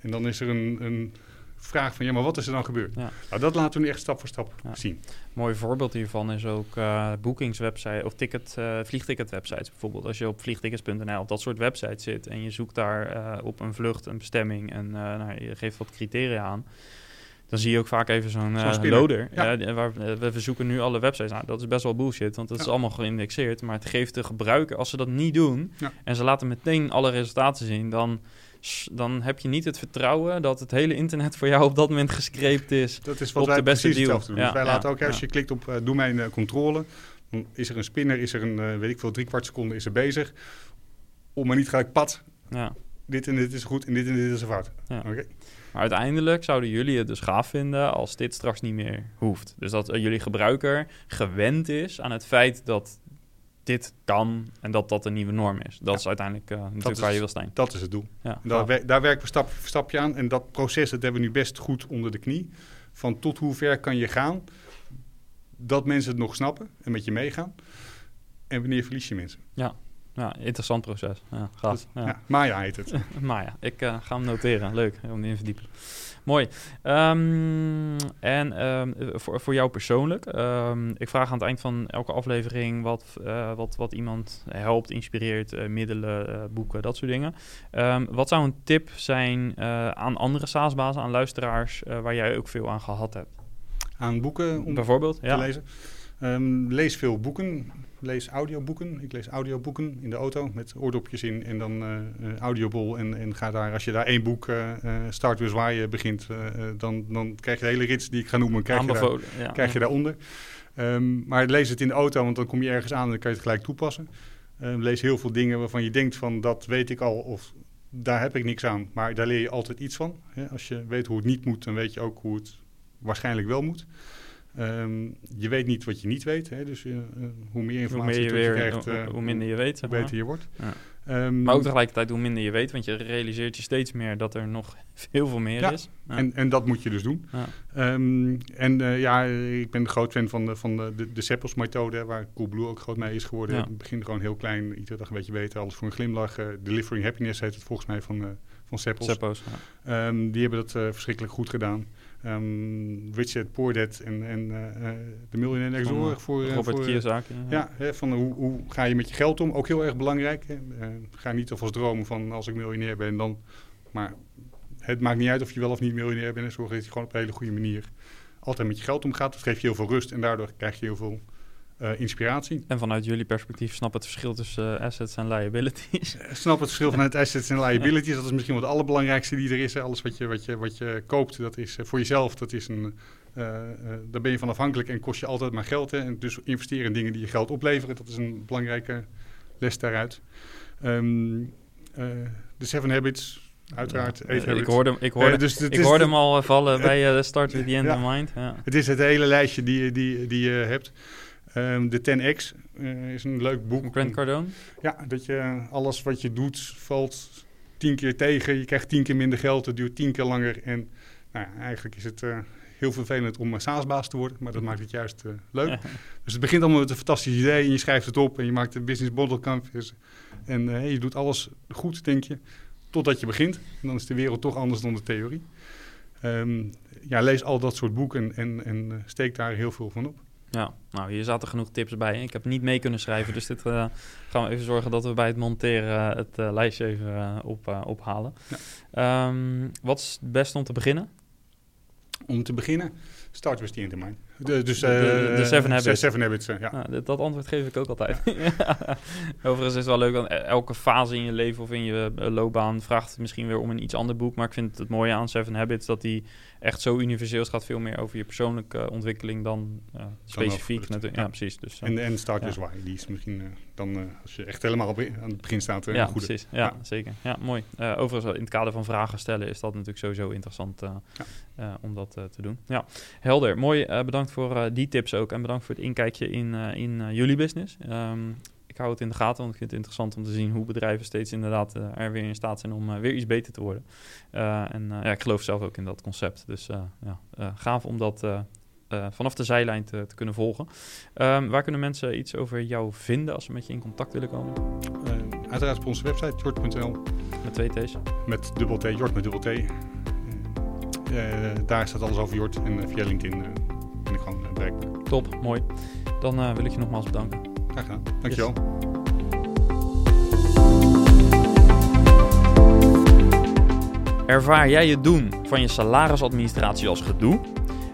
Speaker 2: En dan is er een, een vraag van, ja, maar wat is er dan gebeurd?
Speaker 1: Ja.
Speaker 2: Nou, dat laten we nu echt stap voor stap
Speaker 1: Ja.
Speaker 2: zien.
Speaker 1: mooi voorbeeld hiervan is ook eh boekingswebsite of ticket, eh vliegticketwebsites bijvoorbeeld. Als je op vliegtickets.nl op dat soort websites zit en je zoekt daar eh, op een vlucht, een bestemming en nou, je geeft wat criteria aan. Dan zie je ook vaak even zo'n loader.
Speaker 2: Ja.
Speaker 1: Waar, we verzoeken nu alle websites. Nou, dat is best wel bullshit, want dat is allemaal geïndexeerd. Maar het geeft de gebruiker, als ze dat niet doen en ze laten meteen alle resultaten zien, dan, dan heb je niet het vertrouwen dat het hele internet voor jou op dat moment gescreept is.
Speaker 2: Dat is wat
Speaker 1: op
Speaker 2: wij
Speaker 1: de beste
Speaker 2: precies
Speaker 1: deal.
Speaker 2: doen.
Speaker 1: Ja,
Speaker 2: dus wij
Speaker 1: ja,
Speaker 2: laten ook, als je klikt op eh, doe mijn eh, controle, dan is er een spinner, is er een, eh, weet ik veel, drie kwart seconde is er bezig. Om maar niet gelijk, pad,
Speaker 1: Ja.
Speaker 2: dit en dit is goed en dit en dit is fout.
Speaker 1: Maar uiteindelijk zouden jullie het dus gaaf vinden als dit straks niet meer hoeft. Dus dat jullie gebruiker gewend is aan het feit dat dit kan en dat dat een nieuwe norm is. Dat
Speaker 2: Ja.
Speaker 1: is uiteindelijk eh, natuurlijk
Speaker 2: is-
Speaker 1: waar je wil zijn.
Speaker 2: Dat is het doel.
Speaker 1: Ja,
Speaker 2: En daar, wer- daar werken we stap voor stapje aan. En dat proces, dat hebben we nu best goed onder de knie. Van tot hoe ver kan je gaan, dat mensen het nog snappen en met je meegaan. En wanneer verlies je mensen?
Speaker 1: ja, interessant proces. Ja, gaaf. Ja.
Speaker 2: ja, Maya heet het.
Speaker 1: Maar ja, ik eh, ga hem noteren. Leuk om in te verdiepen. Mooi. Ehm, en ehm, voor, voor jou persoonlijk. ehm, ik vraag aan het eind van elke aflevering wat, eh, wat, wat iemand helpt, inspireert, eh, middelen, eh, boeken, dat soort dingen. Wat zou een tip zijn aan andere SaaS-bazen, aan luisteraars, waar jij ook veel aan gehad hebt?
Speaker 2: Aan boeken om
Speaker 1: Bijvoorbeeld?
Speaker 2: te
Speaker 1: Ja.
Speaker 2: lezen. Lees veel boeken. Lees audioboeken. Ik lees audioboeken in de auto met oordopjes in en dan eh eh, audiobol. En, en ga daar, als je daar één boek, eh, Start with Why, eh, begint, dan, dan krijg je de hele rits die ik ga noemen, krijg je, daar,
Speaker 1: Aanbevolen. Ja.
Speaker 2: krijg je daaronder. Ehm, maar lees het in de auto, want dan kom je ergens aan en dan kan je het gelijk toepassen. Ehm, lees heel veel dingen waarvan je denkt van dat weet ik al of daar heb ik niks aan. Maar daar leer je altijd iets van. Hè? Als je weet hoe het niet moet, dan weet je ook hoe het waarschijnlijk wel moet. Ehm, je weet niet wat je niet weet. Hè? Dus eh, eh, hoe meer
Speaker 1: Hoe
Speaker 2: informatie
Speaker 1: meer je
Speaker 2: krijgt,
Speaker 1: hoe,
Speaker 2: eh,
Speaker 1: hoe minder je weet. zeg
Speaker 2: hoe
Speaker 1: maar.
Speaker 2: beter je wordt.
Speaker 1: Ja.
Speaker 2: Ehm,
Speaker 1: Maar ook tegelijkertijd hoe minder je weet, want je realiseert je steeds meer dat er nog heel veel meer
Speaker 2: Ja,
Speaker 1: is. Ja.
Speaker 2: En, en dat moet je dus doen.
Speaker 1: Ja.
Speaker 2: Ehm, en ja, ik ben een groot fan van de, van de, de, de Seppels-methode, waar Coolblue ook groot mee is geworden. Het begint gewoon heel klein, iedere dag een beetje beter, alles voor een glimlach. Delivering Happiness heet het volgens mij van, van Seppels. Ehm, die hebben dat verschrikkelijk goed gedaan. Ehm Richard Poordet en, en eh, eh, de Miljonair Next Door.
Speaker 1: eh,
Speaker 2: voor,
Speaker 1: Robert
Speaker 2: voor,
Speaker 1: Kiyosaki.
Speaker 2: ja, hè, van hoe, hoe ga je met je geld om? Ook heel erg belangrijk. Hè. Eh, ga niet alvast dromen van als ik miljonair ben dan... Maar het maakt niet uit of je wel of niet miljonair bent. en Zorg dat je gewoon op een hele goede manier altijd met je geld omgaat. Dat geeft je heel veel rust en daardoor krijg je heel veel eh, inspiratie.
Speaker 1: En vanuit jullie perspectief snap het verschil tussen eh, assets en liabilities.
Speaker 2: Ik snap het verschil vanuit assets en liabilities. Dat is misschien wel het allerbelangrijkste die er is. Hè. Alles wat je, wat, je, wat je koopt, dat is eh, voor jezelf. Dat is een, eh, eh, daar ben je van afhankelijk en kost je altijd maar geld. Hè. En dus investeren in dingen die je geld opleveren. Dat is een belangrijke les daaruit. Eh, De Seven Habits, uiteraard.
Speaker 1: Ja,
Speaker 2: Eight
Speaker 1: eh,
Speaker 2: Habits.
Speaker 1: ik hoorde, ik hoorde,
Speaker 2: Eh, dus
Speaker 1: ik hoorde hem al eh, vallen bij eh, Start with the End
Speaker 2: Ja.
Speaker 1: in Mind.
Speaker 2: Het is het hele lijstje die, die, die je hebt. Ehm, de 10X eh, is een leuk boek.
Speaker 1: Grant Cardone?
Speaker 2: Ja, dat je alles wat je doet valt tien keer tegen. Je krijgt tien keer minder geld, het duurt tien keer langer. En nou ja, eigenlijk is het uh, heel vervelend om SaaS-baas te worden, maar dat maakt het juist uh, leuk. Dus het begint allemaal met een fantastisch idee en je schrijft het op en je maakt een business model canvas. En je doet alles goed, denk je, totdat je begint. En dan is de wereld toch anders dan de theorie. Um, ja, lees al dat soort boeken en, en, en steek daar heel veel van op.
Speaker 1: Ja, nou hier zaten genoeg tips bij. Ik heb niet mee kunnen schrijven, dus dit uh, gaan we even zorgen dat we bij het monteren het uh, lijstje even op, ophalen. Ja. Um, wat is het beste om te beginnen?
Speaker 2: Om te beginnen, start with the end in mind. De, dus,
Speaker 1: de, de, de Seven Habits.
Speaker 2: Seven habits ja.
Speaker 1: Nou, dat antwoord geef ik ook altijd. Ja. Overigens is het wel leuk, want elke fase in je leven of in je loopbaan vraagt misschien weer om een iets ander boek. Maar ik vind het mooie aan Seven Habits dat die echt zo universeel is. Gaat veel meer over je persoonlijke ontwikkeling dan uh, specifiek.
Speaker 2: Dan
Speaker 1: ja. ja. precies. Dus,
Speaker 2: en, en Start ja. is Why, die is misschien uh, dan, als je echt helemaal op, aan het begin staat,
Speaker 1: ja,
Speaker 2: goede.
Speaker 1: precies. Ja, ja, zeker. Ja, mooi. overigens, in het kader van vragen stellen is dat natuurlijk sowieso interessant om dat te doen. Ja, helder. Mooi. bedankt voor die tips ook. En bedankt voor het inkijkje in, in jullie business. Um, ik hou het in de gaten, want ik vind het interessant om te zien hoe bedrijven steeds inderdaad uh, er weer in staat zijn om uh, weer iets beter te worden. Uh, en ja, ik geloof zelf ook in dat concept. Dus ja, gaaf om dat vanaf de zijlijn te, te kunnen volgen. Um, waar kunnen mensen iets over jou vinden als ze met je in contact willen komen?
Speaker 2: uiteraard op onze website, jort.nl.
Speaker 1: Met twee T's?
Speaker 2: Met dubbel T, Jort met dubbel T. daar staat alles over Jort en via LinkedIn
Speaker 1: Top, mooi. Dan wil ik je nogmaals bedanken.
Speaker 2: Graag gedaan. Dankjewel. Yes.
Speaker 1: Ervaar jij het doen van je salarisadministratie als gedoe?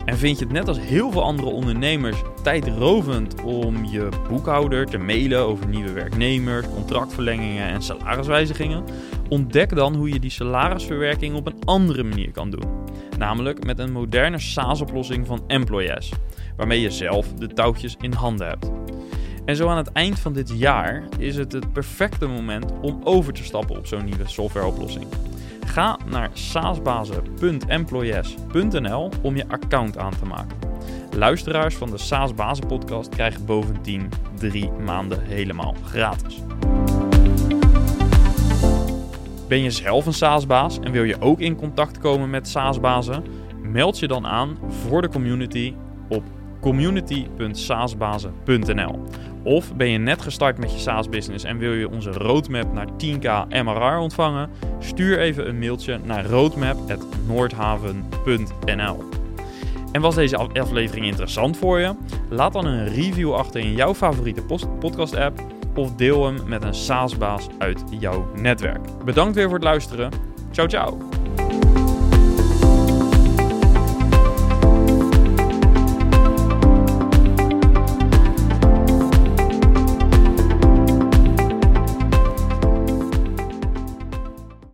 Speaker 1: En vind je het net als heel veel andere ondernemers tijdrovend om je boekhouder te mailen over nieuwe werknemers, contractverlengingen en salariswijzigingen? Ontdek dan hoe je die salarisverwerking op een andere manier kan doen. Namelijk met een moderne SaaS-oplossing van Employes, waarmee je zelf de touwtjes in handen hebt. En zo aan het eind van dit jaar is het het perfecte moment om over te stappen op zo'n nieuwe softwareoplossing. Ga naar saasbazen.employees.nl om je account aan te maken. Luisteraars van de SaaS Bazen podcast krijgen bovendien drie maanden helemaal gratis. Ben je zelf een SaaS-baas en wil je ook in contact komen met SaaS-bazen? Meld je dan aan voor de community op community.saasbazen.nl. Of ben je net gestart met je SaaS-business en wil je onze roadmap naar 10k MRR ontvangen? Stuur even een mailtje naar roadmap.noordhaven.nl. En was deze aflevering interessant voor je? Laat dan een review achter in jouw favoriete podcast-app of deel hem met een SaaS-baas uit jouw netwerk. Bedankt weer voor het luisteren. Ciao, ciao!